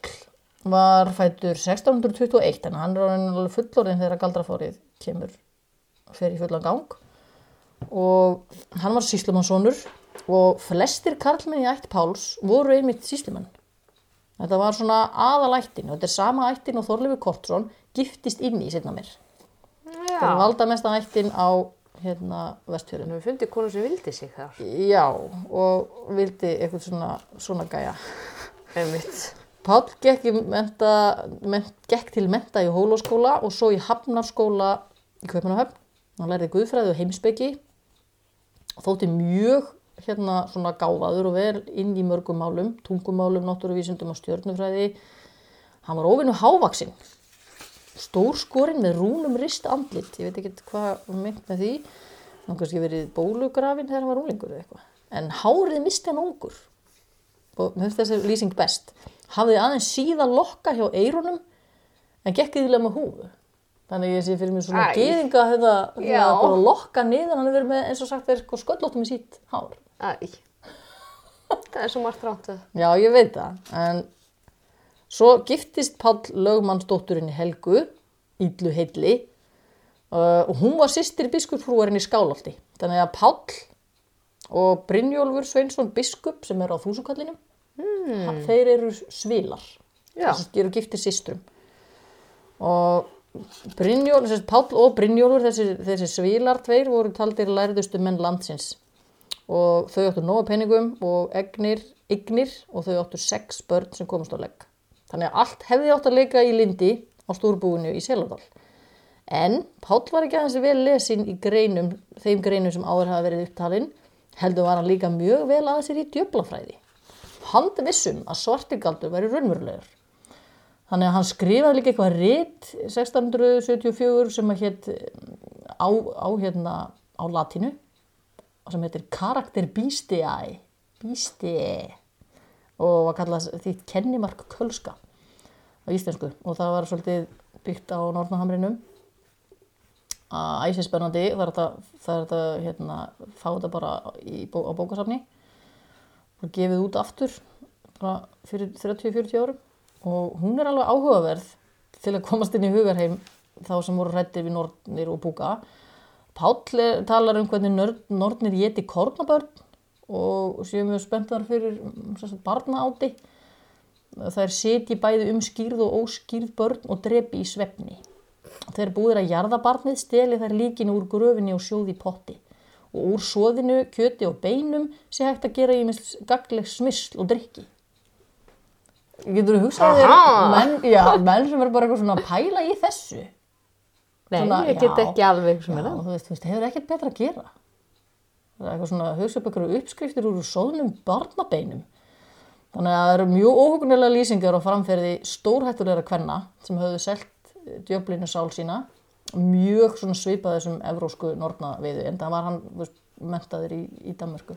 var fættur 1621 en hann er alveg fullorðin þegar galdrafárið kemur fer í fullan gang og hann var síslumannssonur og flestir karlmenn í ætt Páls voru einmitt síslumenn. Þetta var svona aðalættin og þetta er sama ættin og Þorleifur Kortsson giftist inn í setna mér. Það er valda mesta ættin á hérna vestfjörðinu. Við fundið konu sem vildi sig þar. Já, og vildi eitthvað svona, svona gæja. Einmitt. Páll gekk, menta, ment, gekk til menta í Hólóskóla og svo í Hafnarskóla í Kaupmannahöfn. Hann lærði guðfræði og heimspeki þótti mjög hérna svona gáfaður og vel inn í mörgum málum, tungumálum, náttúruvísundum og stjörnufræði. Hann var óvinnu hávaksinn, stór skorinn með rúnum rist andlit, ég veit ekki hvað mynd með því, hann kannski verið bólugrafin þegar hann var úlingur eða eitthvað. En hárið misti hann ungur og mér finnst þessi lýsing best. Hafði aðeins síðan lokka hjá eirunum en gekk yfirlega með húfu. Þannig ég sé fyrir mér svona Æ. geðinga þetta, Já. þetta bara lokka niður, hann hefur verið með eins og sagt verið sko sköllóttum í sítt hár. Æ. Það er svo margt rátt að. Já, ég veit það, en svo giftist Páll lögmannsdótturinni Helgu, Ídlu Heilli, uh, og hún var sýstir biskupsfrúarinn í Skálholti. Þannig að Páll og Brynjólfur Sveinsson biskup sem er á þúsukallinum, mm. þeir eru svilar. Að eru giftir systrum. Og Brynjólfur, þessi Páll og Brynjólfur, þessi, þessi svilar tveir voru taldir lærðustu menn landsins og þau áttu nóga peningum og egnir, ignir og þau áttu sex börn sem komast á legg. Þannig að allt hefði átt að leika í lindi á stúrbúinu í Selandal. En Páll var ekki aðeins vel lesin í greinum, þeim greinum sem áður hafa verið upptalinn, heldur var hann líka mjög vel að sér í djöflafræði. Hann vissum að svartigaldur væri raunverulegur. Þannig að hann skrifaði líka eitthvað rit 1674 sem að hétt á, á, hérna, á latinu sem heitir Karakter Bístiæ Bístiæ og var kallað því kennimark kölska á íslensku. Og það var svolítið byggt á Norðnahamrinum að æsið spennandi það er þetta, hérna, fá þetta bara í, á bókasafni og gefið út aftur fyrir 30-40 árum. Og hún er alveg áhugaverð til að komast inn í hugarheim þá sem voru hrættir við nornir og búka. Páll er- talar um hvernig nörd, nornir geti kornabörn og séu mjög spenntar fyrir mm, sem sagt, barnaáti. Þær sitji bæði um skýrð og óskýrð börn og drepi í svefni. Þeir búðir að jarða barnið steli þær líkinu úr gröfinni og sjóði potti og úr svoðinu, kjöti og beinum sé hægt að gera í gagleg smysl og drikki Getur þú hugsað þér menn, já, menn sem er bara eitthvað svona að pæla í þessu Nei, Svona, ég get já. ekki alveg sem er það. þú veist, veist, hefur ekkert betra að gera. Það er eitthvað svona, hugsa upp eitthvað uppskriftir úr sóðnum barnabeinum. Þannig að það eru mjög óhugnlega lýsingar og framferði stórhættulegra kvenna sem höfðu selt djöflinu sál sína. Mjög svipað þessum evrósku nornaviðu, en það var hann mentaður í, í Danmörku.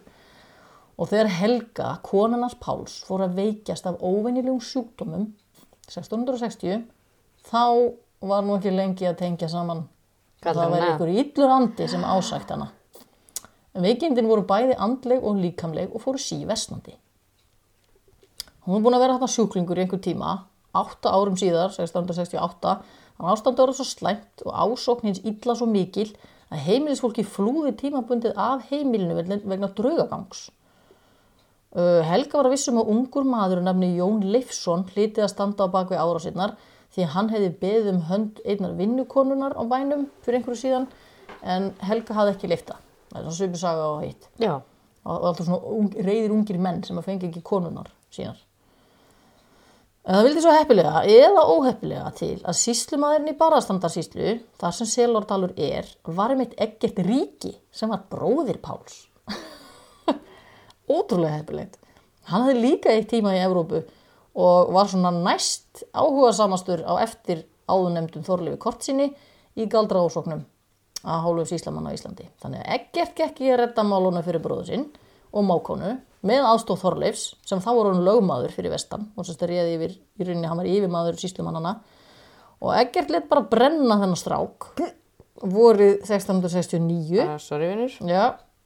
Og þegar Helga, konarnas Páls, fór að veikjast af óvenjulegum sjúkdómum 1660, þá var nú ekki lengi að tengja saman Kallar það hana. ykkur illur andi sem ásækt hana. En veikindin voru bæði andleg og líkamleg og fóru síversnandi. Hún var búin að vera þarna sjúklingur í einhver tíma, átta árum síðar, 1668, hann ástandi voru svo slæmt og ásókn hins illa svo mikil að heimilisfólki flúði tímabundið af heimilinu vegna- draugagangs. Helga var að vissum að ungur maður nafni Jón Leifsson hlítið að standa á bakvið árásinnar því að hann hefði beðið um hönd einnar vinnukonunar á bænum fyrir einhverju síðan en Helga hafði ekki leifta. Það er svona svipið saga á hitt. Já. Og og alltaf svona reyðir ungir menn sem að fengi ekki konunar síðan. En það vildi svo heppilega eða óheppilega til að síslumadurinn í Barastandarsíslu, þar sem Selordalur er, var einmitt ekkert ríki sem var bróðir Páls ótrúlega heppilegt. Hann hafði líka eitt tíma í Evrópu og var svona næst áhuga samastur á eftir áðunemdum Þorleifi Kortsinni í galdra ásóknum að hálfu síslamann á Íslandi. Þannig að ekkert gekk í að redda málunum fyrir bróðu sinn og mákonu með aðstóð Þorleifs sem þá voru hann lögmaður fyrir vestan og sem þetta réði yfir, í rauninni hann var yfirmaður síslumannana og ekkert let bara brenna þennan strák vorið 1669 Ah, sorry, vinnur. Já,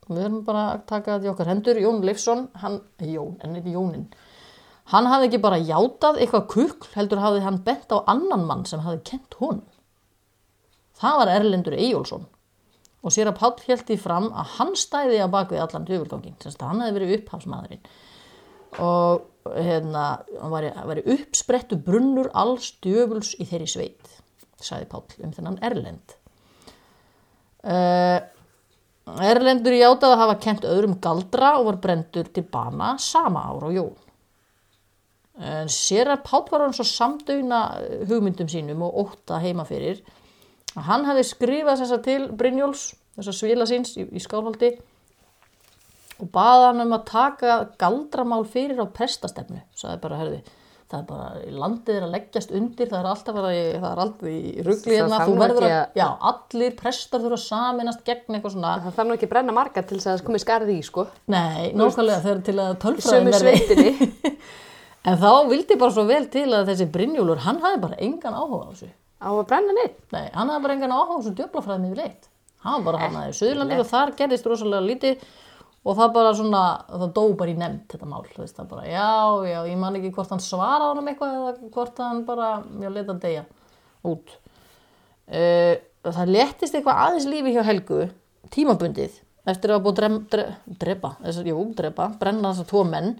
við erum bara að taka þetta í okkar hendur. Jón Leifsson, hann, Jón, en þetta Jónin, hann hafði ekki bara játað eitthvað kukl, heldur hafði hann bent á annan mann sem hafði kent honum. Það var Erlendur Eyjólfsson og sér að Páll held í fram að hann stæði á bakvið allan döfurgangin, sagt að hann hefði verið upphafsmaðurinn og hérna, hann væri, væri uppsprettu brunnur alls djöfuls í þeirri sveit, sagði Páll um þennan Erlend. Uh, Erlendur játaði að hafa kent öðrum galdra og var brendur til bana sama ár og jól. En sér að Páll var hann svo samdöina hugmyndum sínum og ótta heima fyrir að hann hefði skrifað þess að til Brynjóls, þess að svila síns í, í skálholti og baða hann um að taka galdramál fyrir á prestastefnu sagði bara, herði, það er bara landið er að leggjast undir, það er alltaf í- það er alltaf í rugli Það hérna þú verður að, að- já, allir prestar þurfa að saminast gegn eitthvað svona Það þarf nú ekki að brenna marga til þess að það komi skarði í, sko. nei, nákvæmlega eru til að tölfræðin verði en þá vildi bara svo vel til að þessi Brynjúlur, hann hafði bara engan áhuga á þessu Á að brenna neitt. Nei, hann hafði bara engan áhuga þessu djöflafræðin yfir leitt. Hann var bara hann aðeins í Suðurlandi og þar gerðist rosalega lítið og það bara svona, það dó bara í nefnd þetta mál, þú veist það bara, já, já, ég man ekki hvort hann svaraði honum eitthvað eða hvort hann bara, já, leta hann deyja út. Uh, það léttist eitthvað aðeins lífi hjá Helgu, tímabundið, eftir að búið dre, drepa, þess, jú, drepa, brenna þessar tvo menn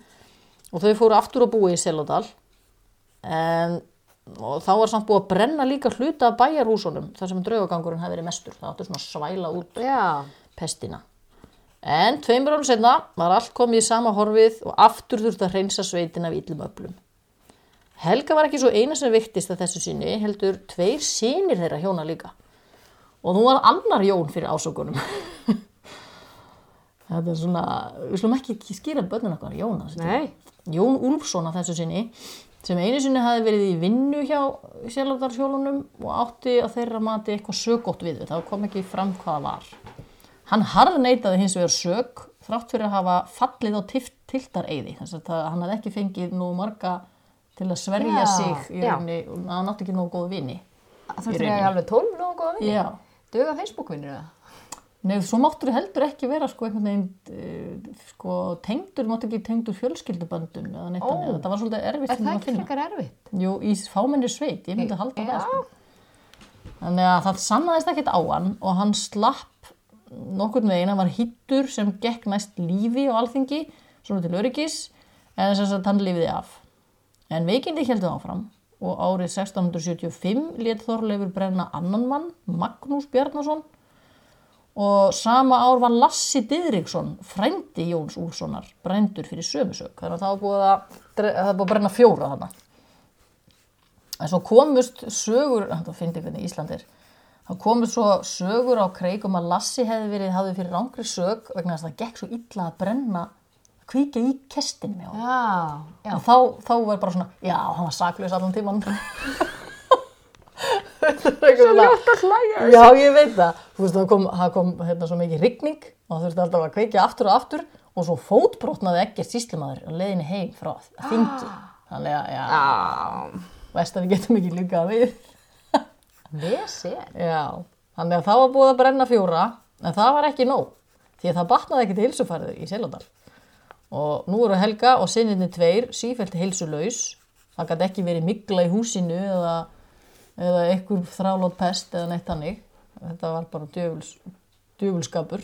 og þau fóru aftur að búa í Selodal en og þá var samt búið að brenna líka hluta af bæjarhúsunum þar sem draugagangurinn hefði verið mestur. Það áttu svona að svæla út Já. pestina. En tveimur árum setna var allt komið í sama horfið og aftur þurfti að hreinsa sveitin af íllum öflum. Helga var ekki svo eina sem viktist að þessu sinni heldur tveir sínir þeirra hjóna líka. Og nú var annar Jón fyrir ásökunum. Þetta er svona við slum ekki skýra börnun okkar. Jón Úlfsson að þessu sinni sem einu sinni hafi verið í vinnu hjá sjálfdarsjólunum og átti að þeirra mati eitthvað sögótt við það kom ekki fram hvað það var hann harðneitaði hins vegar sög þrátt fyrir að hafa fallið á tiltareiði þess að það- hann hafði ekki fengið nú marga til að sverja Já, sig í rauninni og hann átti ekki nógu góð vini Það þurfti að alveg tólf nógu góða vinni. Já. Duga Facebook-vinnir það? Nei, svo máttur heldur ekki vera sko einhvern veginn uh, sko tengdur, máttu ekki tengdur fjölskylduböndum eða neitt Ó. þannig, þetta var svolítið erfitt Er sem það að ekki finna. frekar erfitt? Jú, í fámenni sveit, ég myndi halda það sko. Þannig að það sannaðist ekkert á hann og hann slapp nokkurn veginn, hann var hittur sem gekk næst lífi á alþingi, svona til öryggis, en þess að hann lifiði af. En veikindi heldur áfram og árið 1675 lét Þorleifur brenna annan mann, Magnús Bjarnason, og sama ár var Lassi Didriksson, frændi Jóns Úlfssonar, brændur fyrir sömusök. Þannig að það búið að, það búið að brenna fjóra þarna. En svo komust sögur, þetta finnst ég hvernig Ísland er, þá komust svo sögur á kreik um að Lassi hefði verið, hafði fyrir rángri sög vegna þess að það gekk svo illa að brenna, að kvíkja í kestin með. Já. Og þá, þá var bara svona, já, hann var saklaus allan tíman. Svo ljótt að hlæja. Já, ég veit það. Þú veist, það kom, það kom hérna, svo mikið rigning og það þurfti alltaf að kveikja aftur og aftur og svo fótbrotnaði ekki síslimaður á leiðinni heim frá þingi. Þannig að, já, Já. veist að við getum ekki líka við. Vesi. Já, þannig að það var búið að brenna fjóra, en það var ekki nóg. Því að það batnaði ekki til heilsufærið í Selondal. Og nú eru Helga og sinninni tveir sífælt heilsulaus. Það gæti ekki verið mikla í húsinu eða, eða einhver þrálót pest eða neitt hannig. Þetta var bara djöfuls, djöfulskapur.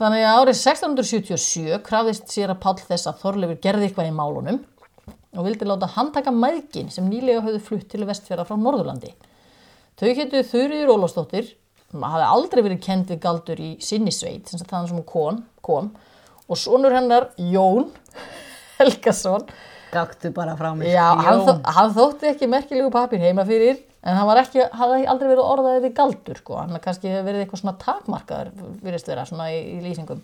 Þannig að árið 1677 krafðist sér að Páll þess að Þorleifur gerði eitthvað í málunum og vildi láta handtaka mæðgin sem nýlega höfðu flutt til vestfjara frá Norðurlandi. Þau hétu Þurriður Ólafsdóttir, hafði aldrei verið kend við galdur í sinni sveit, sem sagt þannig sem hún kom, kom og sonur hennar Jón Helgason, Gaktu bara frá mér. já, hann, þó, hann þótti ekki merkilegu papir heima fyrir, en hann var ekki, hafði aldrei verið orðaðið við galdur, sko, hann kannski hefur verið eitthvað svona takmarkaður, virðist vera, svona í, í lýsingum.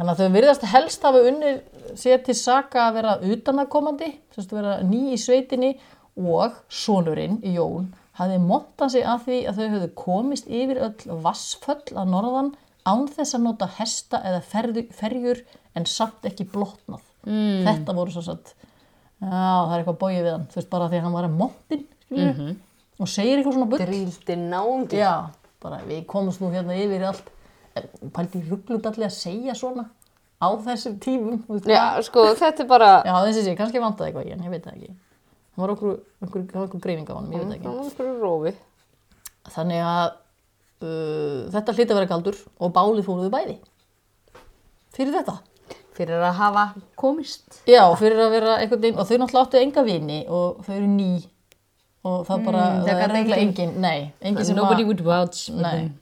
Þannig að þau virðast helst hafa unnið sér til saka að vera utanakomandi, vera ný í sveitinni og sonurinn, Jón, hafði montað sig að því að þau höfðu komist yfir öll vassföll að norðan án þess að nota hesta eða ferjur en samt ekki blotnað. Mm. Þetta voru svo satt, já það er eitthvað bóið við hann, þú veist bara því að hann var að montin, skilju, Mhm. og segir eitthvað svona bull. Dríldi náungi. Já, bara við komumst nú hérna yfir allt. En Pældi rugglut allir að segja svona á þessum tímum. Já, sko, þetta er bara... Já, þessi sé, kannski vantaði eitthvað hann, ég veit það ekki. Það var okkur, okkur, okkur, okkur greining á hann, ég veit ekki. Það var fyrir rófi. Þannig að uh, þetta hlýtti að vera galdur og bálið fóruðu bæði. Fyrir þetta. Fyrir að hafa komist. Já, fyrir að vera einhvern veginn, og þau náttúrulega áttu enga vini og þau eru ný og það bara, Mm, það er eiginlega engin- nei, engin sem Nobody would them.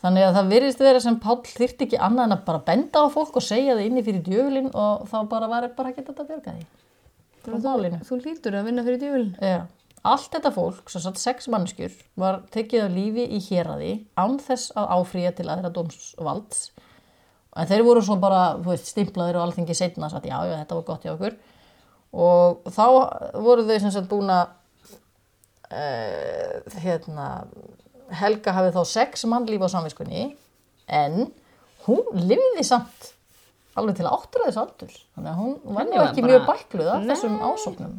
Þannig að það virðist vera sem Páll þyrfti ekki annað en að bara benda á fólk og segja það inni fyrir djöfulinn og þá bara var bara ekki þetta að bjarga því. Var málinu. Þú hlýtur að vinna fyrir djúvulin. Já. Allt þetta fólk, svo satt sex mannskjur, var tekið af lífi í héraði án þess að áfrýja til aðra dómsvalds en þeir voru svo bara, þú veist, stimplaðir og alþingi setna að já, já, þetta var gott hjá okkur. Og þá voru þau sem sagt búin að uh, hérna Helga hafið þá sex mannlíf á samviskunni en hún lifði samt alveg til áttræðis aldur þannig að hún var nú ekki bara- mjög bækluð af þessum ásóknum.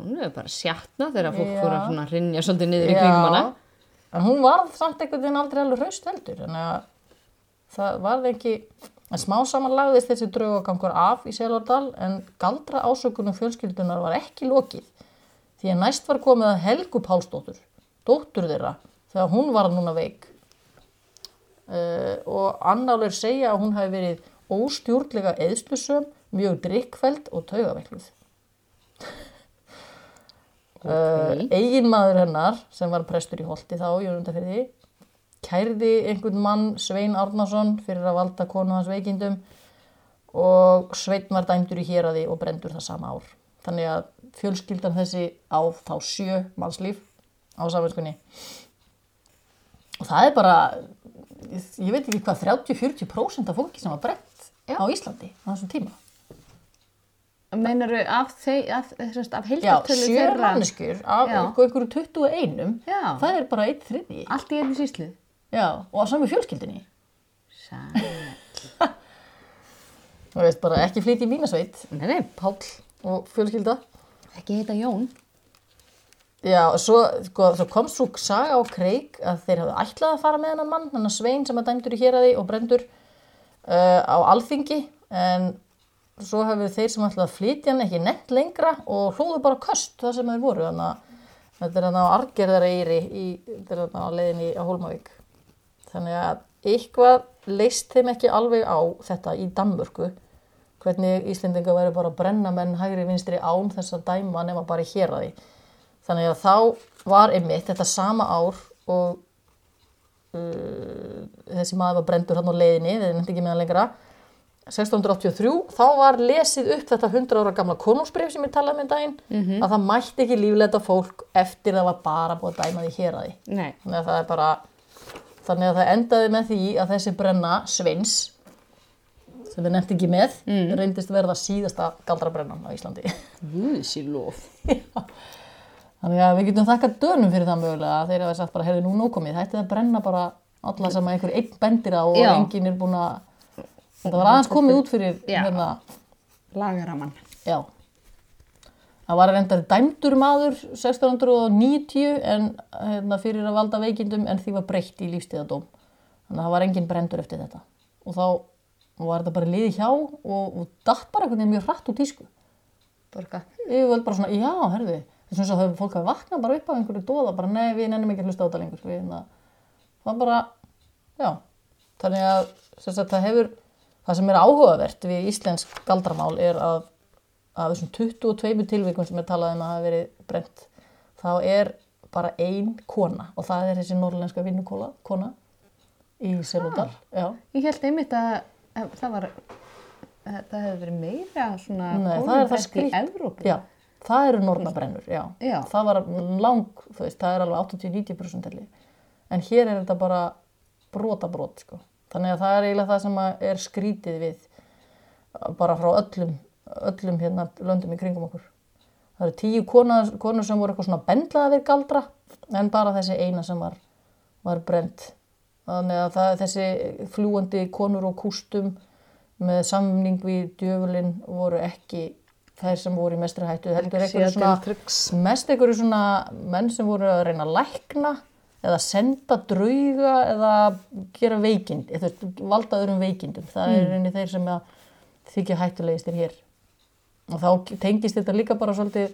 Hún er bara sjatna þegar fólk fór að svona rinja svolítið niður í kringum hana. en hún var samt einhvern veginn aldrei alveg hraust heldur. Þannig að það varð ekki en smá saman lagðist þessi draugagangur af í Selvardal en galdra ásökunum fjölskyldunar var ekki lokið því að næst var komið að Helgu Pálsdóttur dóttur þeirra þegar hún var núna veik uh, og annáleir segja að hún hafi verið óstjórnlega eðslusöm, mjög drikkfæld og taugaveikluð Okay. eigin maður hennar sem var prestur í Holti þá í Jörgundafyrði kærði einhvern mann Svein Árnason fyrir að valda konu hans veikindum og Svein var dæmdur í héraði og brendur það sama ár þannig að fjölskyldan þessi á þá sjö mannslíf á saminskunni og það er bara ég veit ekki hvað 30-40% af fólki sem var brent Já. á Íslandi á þessum tíma Meinaru af, þeir, af, sérst, af Já, sjö þeirra manneskjur af einhverju 21 Já. það er bara eitt þriði allt í einnig síslu? Já, og á samu fjölskyldinni. Sæl. Þú veist bara ekki flýti í mínasveit Nei, nei, Páll og fjölskylda. ekki heita Jón. Já, og svo, sko, svo komst svo saga á kreik að þeir hafði ætlað að fara með hennan mann, hennan Svein sem er dæmdur í héraði og brendur uh, á alþingi en svo hefur þeir sem ætlaði að flytja hann ekki nefnt lengra og hlóðu bara köst það sem þeir voru þannig að þetta er hann á Argerðareyri í, þetta er hann á leiðinni á Hólmavík þannig að eitthvað leist þeim ekki alveg á þetta í Danmörku hvernig Íslendinga væri bara að brenna menn hægri vinstri án þess að dæma nema bara í héraði þannig að þá var einmitt þetta sama ár og uh, þessi maður var brendur hann á leiðinni, þeir nefndi ekki með hann lengra 1683, þá var lesið upp þetta 100 ára gamla konungsbrif sem ég talaði með daginn, að það mætti ekki lífleita fólk eftir það var bara búið að dæma því héraði. Nei. Þannig að það er bara, þannig að það endaði með því að þessi brenna Sveins, sem við nefndi ekki með, reyndist verða síðasta galdrabrennan á Íslandi. Guðsi lof. Þannig að við getum þakkað dönum fyrir það mögulega að þeir hafa sagt bara, hefði nú nókomið, það að brenna bara alla sem að einhver einn bendir á og Já. enginn er búin að, þetta var aðeins komið út fyrir, hérna, Lagaramann. já. Það var reyndar dæmdur maður 1690 en hérna, fyrir að valda veikindum en því var breytt í lífstíðadóm. Þannig að það var enginn brendur eftir þetta. Og þá var þetta bara liðið hjá og, og datt bara einhvern veginn mjög hratt út tísku. Borga. Ég var bara svona, já, herðu, þess að það fólk hafi vaknað bara upp af einhverju dóða, bara nei, við nennum ekki að hlusta á þetta lengur. Við, na, það var bara, já, þannig að sagt, það hefur, það sem er áhugavert við íslensk galdramál er að að þessum 22 tilvikum sem er talað um að hafa verið brent, þá er bara ein kona og það er þessi norrlenska vinnukona kona í Seludal. Já. Ég held einmitt að, að það var, að það hefði verið meira svona konungsbrest í. Evrópu. Já, það eru nornabrennur, já. Já. Það var lang, veist, það er alveg 80-90% telli. En hér er þetta bara brota brot, sko. Þannig að það er eiginlega það sem er skrítið við bara frá öllum, öllum hérna löndum í kringum okkur. Það eru tíu konur, konur sem voru eitthvað svona bendlaða við galdra, en bara þessi eina sem var, var brent. Þannig að það, þessi fljúandi konur og kústum með samning við djöfulinn voru ekki þær sem voru í mestri hættu heldur einhverju svona, mest einhverju svona menn sem voru að reyna að lækna eða senda drauga eða gera veikind eða valda öðrum veikindum það er reyni þeir sem þykja hættulegistir hér og þá tengist þetta líka bara svolítið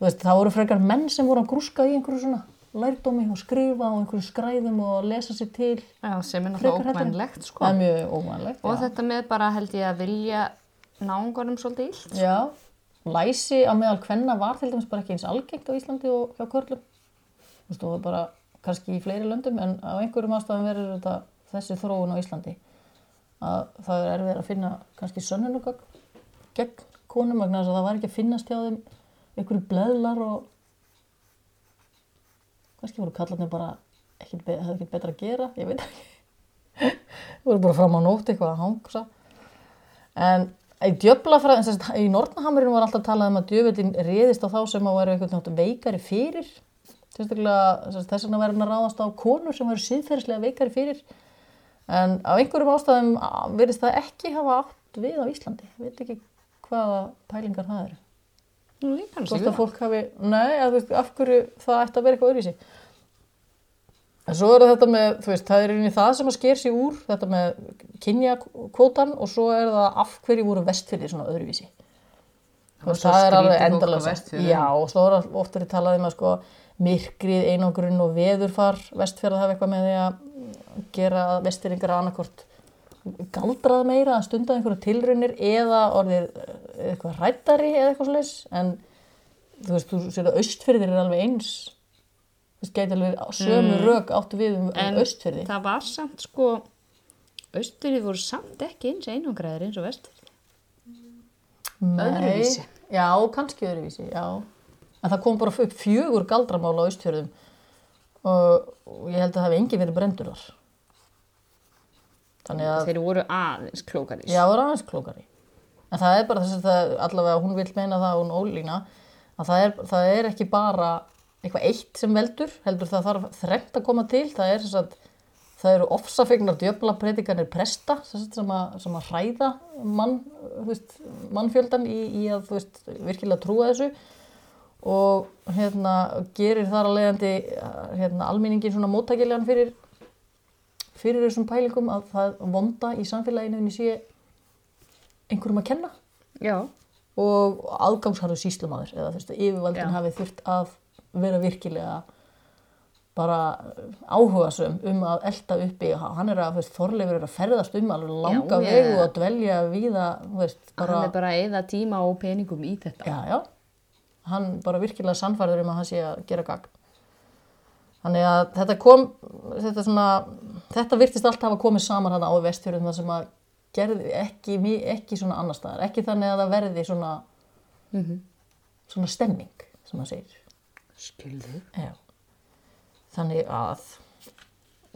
veist, það voru frekar menn sem voru að grúska í einhverju svona lærdómi og skrifa og einhverju skræðum og lesa sér til Já, sem er náttúrulega ókvænlegt, sko. ómænlegt Og já. þetta með bara held ég að vilja náungunum svolítið illt. Já, læsi á meðal kvenna var til dæmis bara ekki eins algengt á Íslandi og hjá körlum. Þú veist, og bara kannski í fleiri löndum en á einhverjum ástæðum verður þetta þessi þróun á Íslandi. Að það er erfið að finna kannski sönnunugögn gegn konum vegna þess að það var ekki að finnast hjá þeim einhverju bleðlar og kannski voru kallarnir bara be- hefði ekkert betra að gera, ég veit ekki. Voru bara fram á nótt eitthvað að hangsa. En í djöflafræðin, sem sagt, í Nortnahamurinn var alltaf talað um að djöfellin réðist á þá sem að vera einhvern veginn veikari fyrir. Þess verður hann að ráðast á konur sem verður síðferðislega veikari fyrir. En af einhverjum ástæðum að- virðist það ekki hafa átt við á Íslandi. Ég veit ekki hvaða pælingar það eru. Hvort að fólk hafi, nei, að, veist, af hverju það ætti að vera eitthvað öðruvísi. En svo er þetta með, þú veist, það er einnig það sem að sker sig úr, þetta með kynjakvótan og svo er það af hverju voru vestfyrði svona öðruvísi. Svo það er alveg endalasa. Já, og svo er oft verið talað um að sko myrkrið, einangrun og veðurfar vestfjörða hafa eitthvað með því að gera að vestfyrringar annarkort galdrað meira að stunda einhverja tilraunir eða orðið eh, eitthvað rættari eða eitthvað svoleiðis en þú veist, þú sér að austfyrðir er alveg eins. Þú veist, gæti alveg sömu rök áttu við um, En austfyrði það var samt sko, austurinn voru samt ekki eins einangraðir eins og vesturinn. öðruvísi. Já, kannski öðruvísi, já. En það kom bara upp fjögur galdramál á austfjörðum. Og, og ég held að það hafi engi verið brendur þar þannig að Þeir voru aðeins klókarís. Já, er aðeins klókari. En það er bara þess að það, allavega hún vil meina það, hún ólína, að það er, það er ekki bara eitthvað eitt sem veldur, heldur það þarf þrengt að koma til, það er þess að það eru ofsafegnar djöfla predikanir presta sem, sem, að, sem að hræða mann, veist, mannfjöldan í, í að veist, virkilega trúa þessu og hérna gerir þar að leiðandi hérna, almenningin svona móttækilegan fyrir fyrir þessum pælingum að það vonda í samfélaginu inni sé einhverjum að kenna Já. og aðgangsharðu síslumadur eða þú veist, yfirvaldin Já. hafi þurft að vera virkilega bara áhugasum um að elda uppi og hann er að, veist, Þorleifur er að ferðast um alveg langa Já, vegu ég- og dvelja veist, bara Hann er bara að eða tíma og peningum í þetta. já, já, hann bara virkilega sannfærður um að hann sé að gera gagn þannig að þetta kom þetta svona, þetta virtist allt hafa komið saman hann á vestfjörðum þar sem að gerði ekki, ekki svona annar staðar, ekki þannig að það verði svona svona stemming sem það segir. Skilðu. Já. Þannig að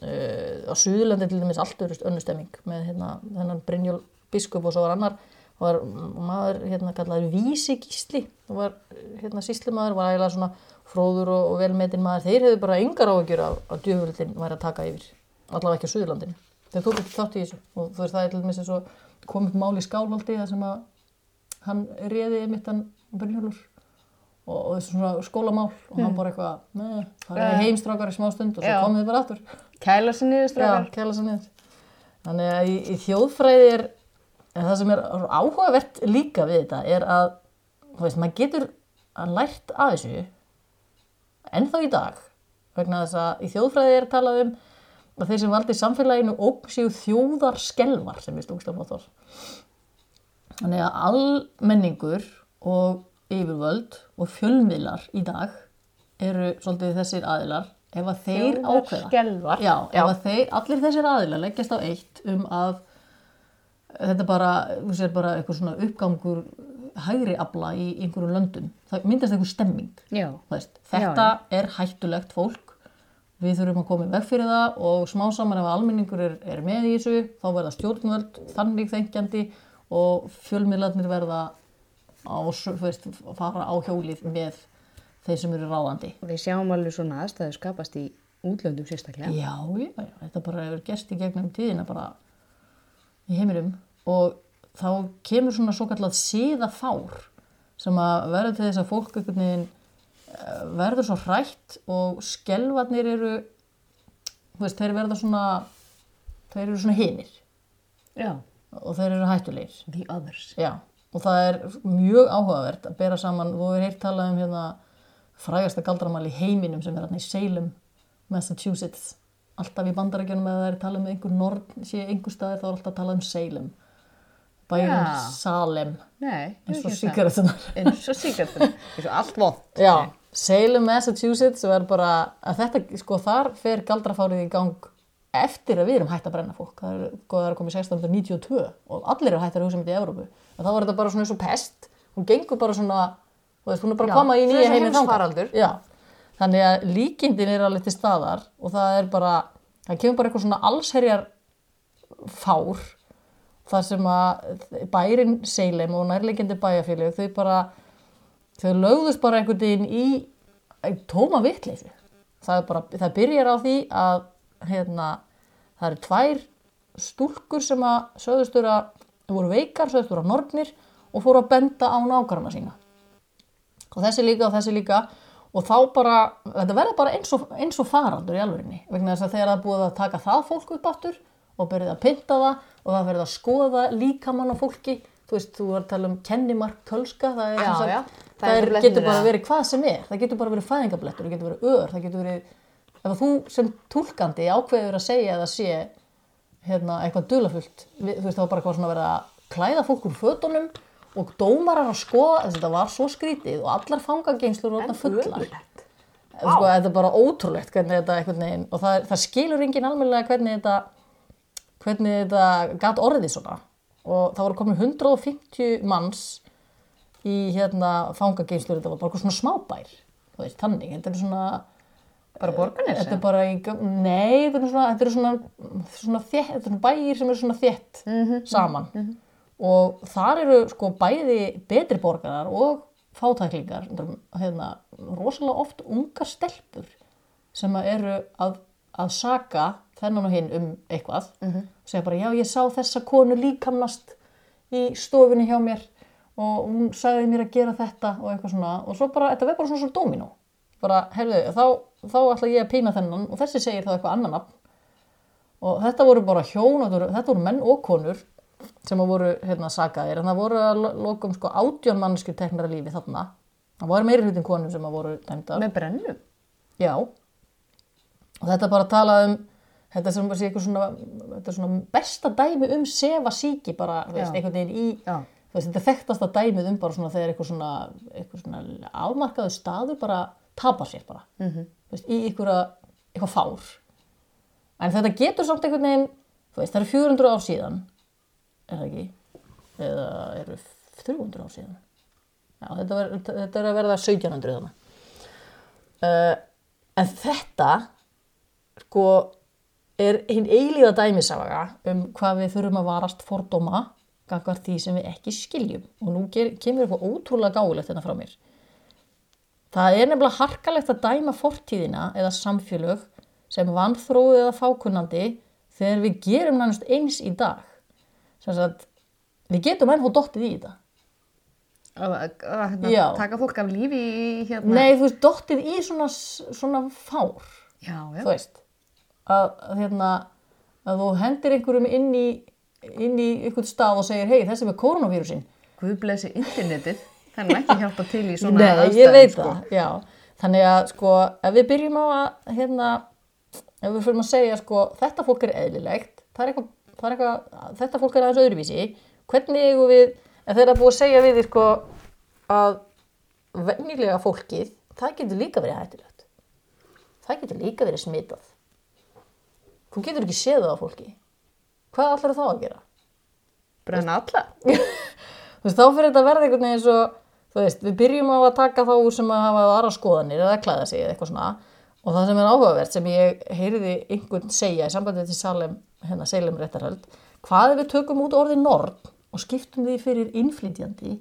uh, á Suðurlandi til dæmis allt öðru önnu stemming með hérna, þennan Brynjól biskup og svo var annar var maður hérna kallaður Vísi Gísli og var hérna síslimaður var eiginlega svona fróður og, og velmetin maður. Þeir hefðu bara engar áhugjur af að djöfuldin væri að taka yfir allavega ekki á Suðurlandinu. Þeir tók ekki þátt í þessu og þú veist það er til dæmis eins og kom upp mál í skálholti þar sem að hann réði einmitt hann Brynjólfur og, þessu svona skólamál og hann bara eitthvað, neða, það er heimstrákar í smá stund og svo Já. komið þið bara aftur. Kæla sér niður Já, strákar. kæla sér niður. Þannig að í, í þjóðfræði er það sem er áhugavert líka við þetta er að þú veist, maður getur að lært að þessu ennþá í dag vegna þess að í þjóðfræði er talað um að þeir sem valdi samfélaginu óg séu þjóðar skelvar sem við stúkslega flott var Þannig að almenningur og yfirvöld og fjölmiðlar í dag eru svolítið þessir aðilar ef að þeir ákveða Skelvar. Já, ef að þeir, allir þessir aðilar leggjast á eitt um að þetta bara, þú sér bara eitthvað svona uppgangur hægri afla í einhverjum löndum. Það myndast einhver stemming. Já. Þetta er hættulegt fólk. Við þurfum að koma í veg fyrir það og smá saman ef almenningur er, er með í þessu, þá verða stjórnvöld þannig þengjandi og fjölmiðlarnir verða á, veist, fara á hjólið með þeir sem eru ráðandi. Við sjáum alveg svona aðstæðu skapast í útlöndum sérstaklega. Já, já, já, þetta bara hefur gerst í gegnum tíðina bara í heiminum og þá kemur svona svo kallað síðafár sem að verður til þess að fólk einhvern veginn verður svo hrætt og skelvarnir eru veist, þeir verða svona þeir eru svona hinir Já. og þeir eru hættulegir The others. Já, og það er mjög áhugavert að bera saman, þú hefur heyrt talað um hérna frægasta galdramál í heiminum sem er hérna í Salem, Massachusetts alltaf í bandarækjunum eða það er talað um einhver nord, sé einhver staðir þá er alltaf talað um Salem bæjum Já. Salem Nei. eins og síkaretunar Eins og síkartum. Eins og allt vond. Já, Salem, Massachusetts og er bara, að þetta, sko, þar fer galdrafárið í gang eftir að við erum hægt að brenna fólk. Það er, það er komið 1692 og allir eru hægt að hugsa um þetta í Evrópu. En þá var þetta bara svona eins og pest. Hún gengur bara svona, þú veist, hún er bara Já, að koma í nýja og heiminn þannig að líkindin er alveg til staðar og það er bara, það kemur bara eitthvað svona allsherjar fár þar sem að bærin Seilem og nærlegjandi bæjarfélög þau bara þau lögðust bara einhvern veginn í, tóma vitleysu. Það, það byrjar á því að hérna, það eru tvær stúlkur sem að sögðustur að voru veikar, sögðustur að nornir og fóru að benda á nákvæmna sína. Og þessi líka og þessi líka. Og þá bara, þetta verður bara eins og, eins og farandur í alvörinni vegna þess að þegar það búið að taka það fólk upp áttur og byrjuð að pynta það og það verður að skoða líkamann á fólki þú veist, þú var að tala um kennimark kölska, það, er, sem sagt-. Það er getur bara verið hvað sem er. Það getur bara verið fæðingablettur, það getur verið ör það getur verið, ef þú sem túlkandi ákveður að segja eða sé hérna, eitthvað dulafullt þú veist, það var bara eitthvað svona verið að klæða fólk úr fötunum og dómarar að skoða að þetta var svo skrítið og allar fangagengslur voru þarna fullar sko, þetta er bara ótrúlegt hvernig þetta einhvern veginn og það, það skilur enginn almennilega hvernig þetta hvernig þetta gat orðið svona og það voru komin 150 manns í hérna fangageimslur þetta var bara eitthvað svona smábær þú veist, þannig, þetta er svona Bara borgarnes? þetta er bara í, nei, þetta er svona, þetta er svona, svona þétt, þetta er svona bæir sem eru svona þétt saman. og þar eru sko bæði betri borgarar og fátæklingar, er, hérna, rosalega oft ungar stelpur sem eru að, að saka þennan og hinn um eitthvað. Og segja bara, já, ég sá þessa konu líkamnast í stofunni hjá mér og hún sagði mér að gera þetta og eitthvað svona. Og svo bara, þetta verður bara svona svona dóminó bara, heyrðu, þá, þá ætla ég að pína þennan og þessi segir þá eitthvað annan nafn. Og þetta voru bara hjón þetta voru, menn og konur sem að voru hérna sakaðir. En það voru að lo- lokum sko átjón mannskir teknar að lífi þarna. Það voru meiri hlutin konur sem að voru dæmdar. Með brennum? Já. Og þetta bara að tala um, þetta sem sé eitthvað svona, þetta er svona besta dæmi um sefa síki bara, þú veist, einhvern veginn í, þú veist, þetta er þekktasta dæmið um bara svona þegar eitthvað svona, eitthvað svona afmarkaðu staður bara tapar sér bara, -hmm. þú veist, í einhverja, eitthvað fár. En þetta getur samt einhvern veginn, þú veist, það eru 400 ár síðan, er það ekki? Eða eru 300 ár síðan? Já, þetta, ver, þetta er að verða 1700 þannig. Uh, en þetta sko er hinn eilíða dæmisaga um hvað við þurfum að varast fordóma gagvar því sem við ekki skiljum. Og nú kemur eitthvað ótrúlega gáulegt hérna frá mér. Það er nefnilega harkalegt að dæma fortíðina eða samfélög sem vanþróið eða fákunnandi þegar við gerum nánast eins í dag. Sem sagt við getum ennhó dottið í þetta. Að, að, hérna, taka fólk af lífi í hérna? nei þú veist dottið í svona, svona fár. Já, já. þú veist að, að, hérna, að þú hendir einhverjum inn í, inn í einhvern stað og segir hei þessi með koronavírusin Guð blessi internetið. Er ekki hjálpa til í svona Nei, aðstæðum, ég veit sko. það, já. Þannig að sko, ef við byrjum á að hérna, ef við fyrir að segja sko, þetta fólk er eðlilegt er eitthvað, er eitthvað þetta fólk er aðeins öðruvísi. Hvernig eigum við, ef þeir eru búið að segja við sko, að venjulega fólkið, það getur líka verið hættulegt. Það getur líka verið smitað þú getur ekki séð það á fólki hvað allar þá að gera? Brenna alla? þú veist, þá fyrir þetta að verða einhvern veginn svo, þú veist, við byrjum á að taka þá úr sem að hafa aðra skoðanir eða klæða sig eða eitthvað svona og það sem er áhugavert sem ég heyriði einhvern segja í sambandi til Salem, hérna Salem réttarhöld, hvað ef við tökum út orðið norn og skiptum því fyrir innflytjandi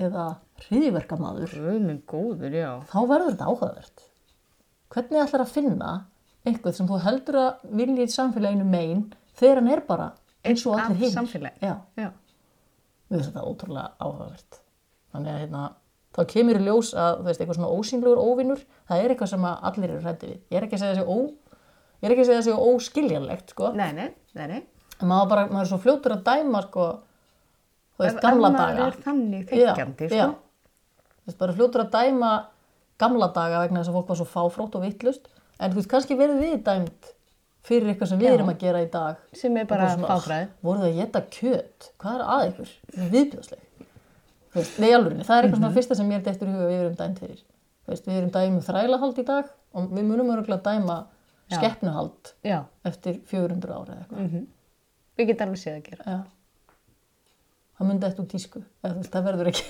eða hriðiverkamaður, Guð minn góður, já. þá verður þetta áhugavert. Hvernig ætlar að finna einhvern sem þú heldur að vilja í samfélaginu megin þegar hann er bara eins og allir hinn. samfélagi. Já. Já. Mér finnst þetta ótrúlega áhugavert. Þannig að hérna, þá kemur í ljós að þú veist, eitthvað svona ósýnlegur óvinnur, það er eitthvað sem að allir eru hrætti við. Ég er ekki að segja þessi ó, ég er ekki að segja þessi óskiljanlegt, sko. Nei, nei, nei, maður, bara, maður er svo fljótur að dæma, sko, þú veist, gamla daga. er þannig þekkjandi, sko. Bara fljótur að dæma gamla daga vegna þess að fólk var svo fáfrótt og vittlust. En þú veist, kannski verður við dæmt fyrir eitthvað sem við Já. erum að gera í dag. Sem er bara. "Ah, Voruð þið að geta kjöt? Hvað er að ykkur? Viðbjóðsleg. Það er eitthvað Mhm. svona fyrsta sem mér dettur í huga við erum dæmt fyrir. Veist, við erum dæmum þrælahald í dag og við munum örgulega dæma Já. skeppnuhald Já. eftir 400 ára eða eitthvað. Mm Við getum alveg séð að gera. Það myndi eftir úr tísku. Veist, það verður ekki,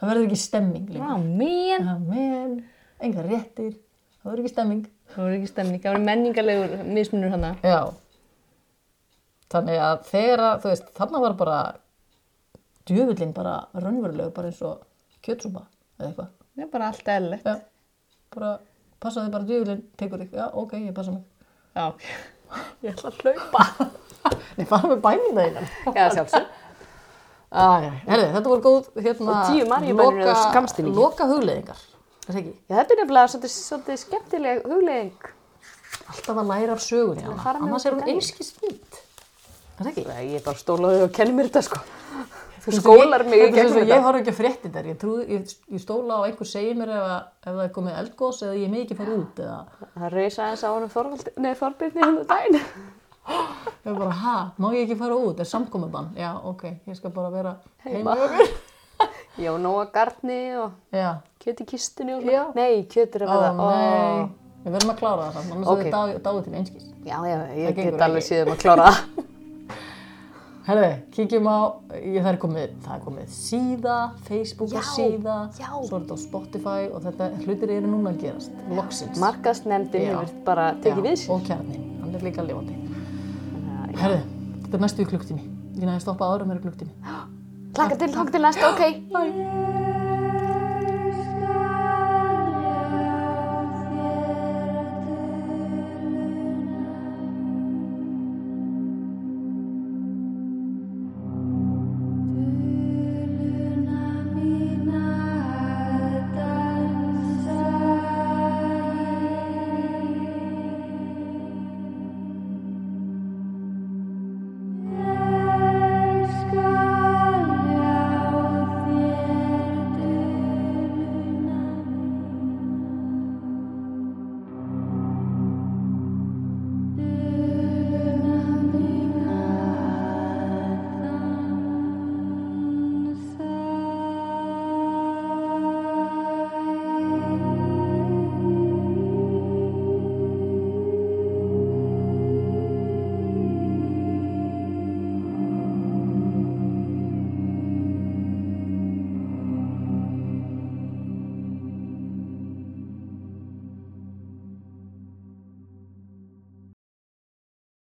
það verður ekki stemming Vá, líka. men. Já, men, engar réttir, það verður ekki stemming. Það voru ekki stemning. Það voru menningarlegur mismunur hana. Já. þannig að þegar að, þú veist, þarna var bara djöfullin bara raunverulegur, bara eins og kjötsúpa eða eitthvað. Er bara allt eðlilegt. Já, bara passaði bara djöfullin, tekur þig, já, ok, ég passa mig. Já, ok. Ég ætla að hlaupa. Nei, fara með bænum það innan. Já, sjálfsög. Æ, herri, þetta voru góð, hérna, loka-. Loka hugleðingar, það ekki? Já, þetta er nefnilega svolítið, svolítið skemmtileg huglegging. Alltaf að læra af sögunni hana, annars er hún einskis fint. Það ekki? Nei, ég er bara stólaði og kenni mér þetta, sko. Þú skólar mig í Þetta er gegnum svo, Ég þetta. horf ekki að frétti þær, ég, ég, ég stóla á einhver segir mér ef, ef það er komið eldgós eða ég mikið fara út eða Það reysa aðeins á honum Þorvaldi, nei, Þorbirni hérna daginn. ég er bara, ha, má ég ekki fara út, er samkomiðbann, já, ok, ég skal bara vera Heima. heima. Já, nóga garni og Já, kjöt í kistunni og Já. svona. Nei, kjöt er að ó verða. nei, við verðum að klára það samt, annars Ok. okay. er dáið til einskis. Já, já, ég Það get alveg síðan að klára það. Herði, kíkjum á, ég, það, er komið, það er komið síða, Facebook Já, síða, já. svo er þetta á Spotify og þetta hlutir eru núna að gerast, loksins. Markaðsnefndin Já. hefur bara tekið Já, við sér. Og kjarnin, hann er líka lifandi. Já, Herði, þetta er næstu klukktími. Ég næði að stoppa áður með klukktími. Klakka til, takk til næsta, ok. Bye.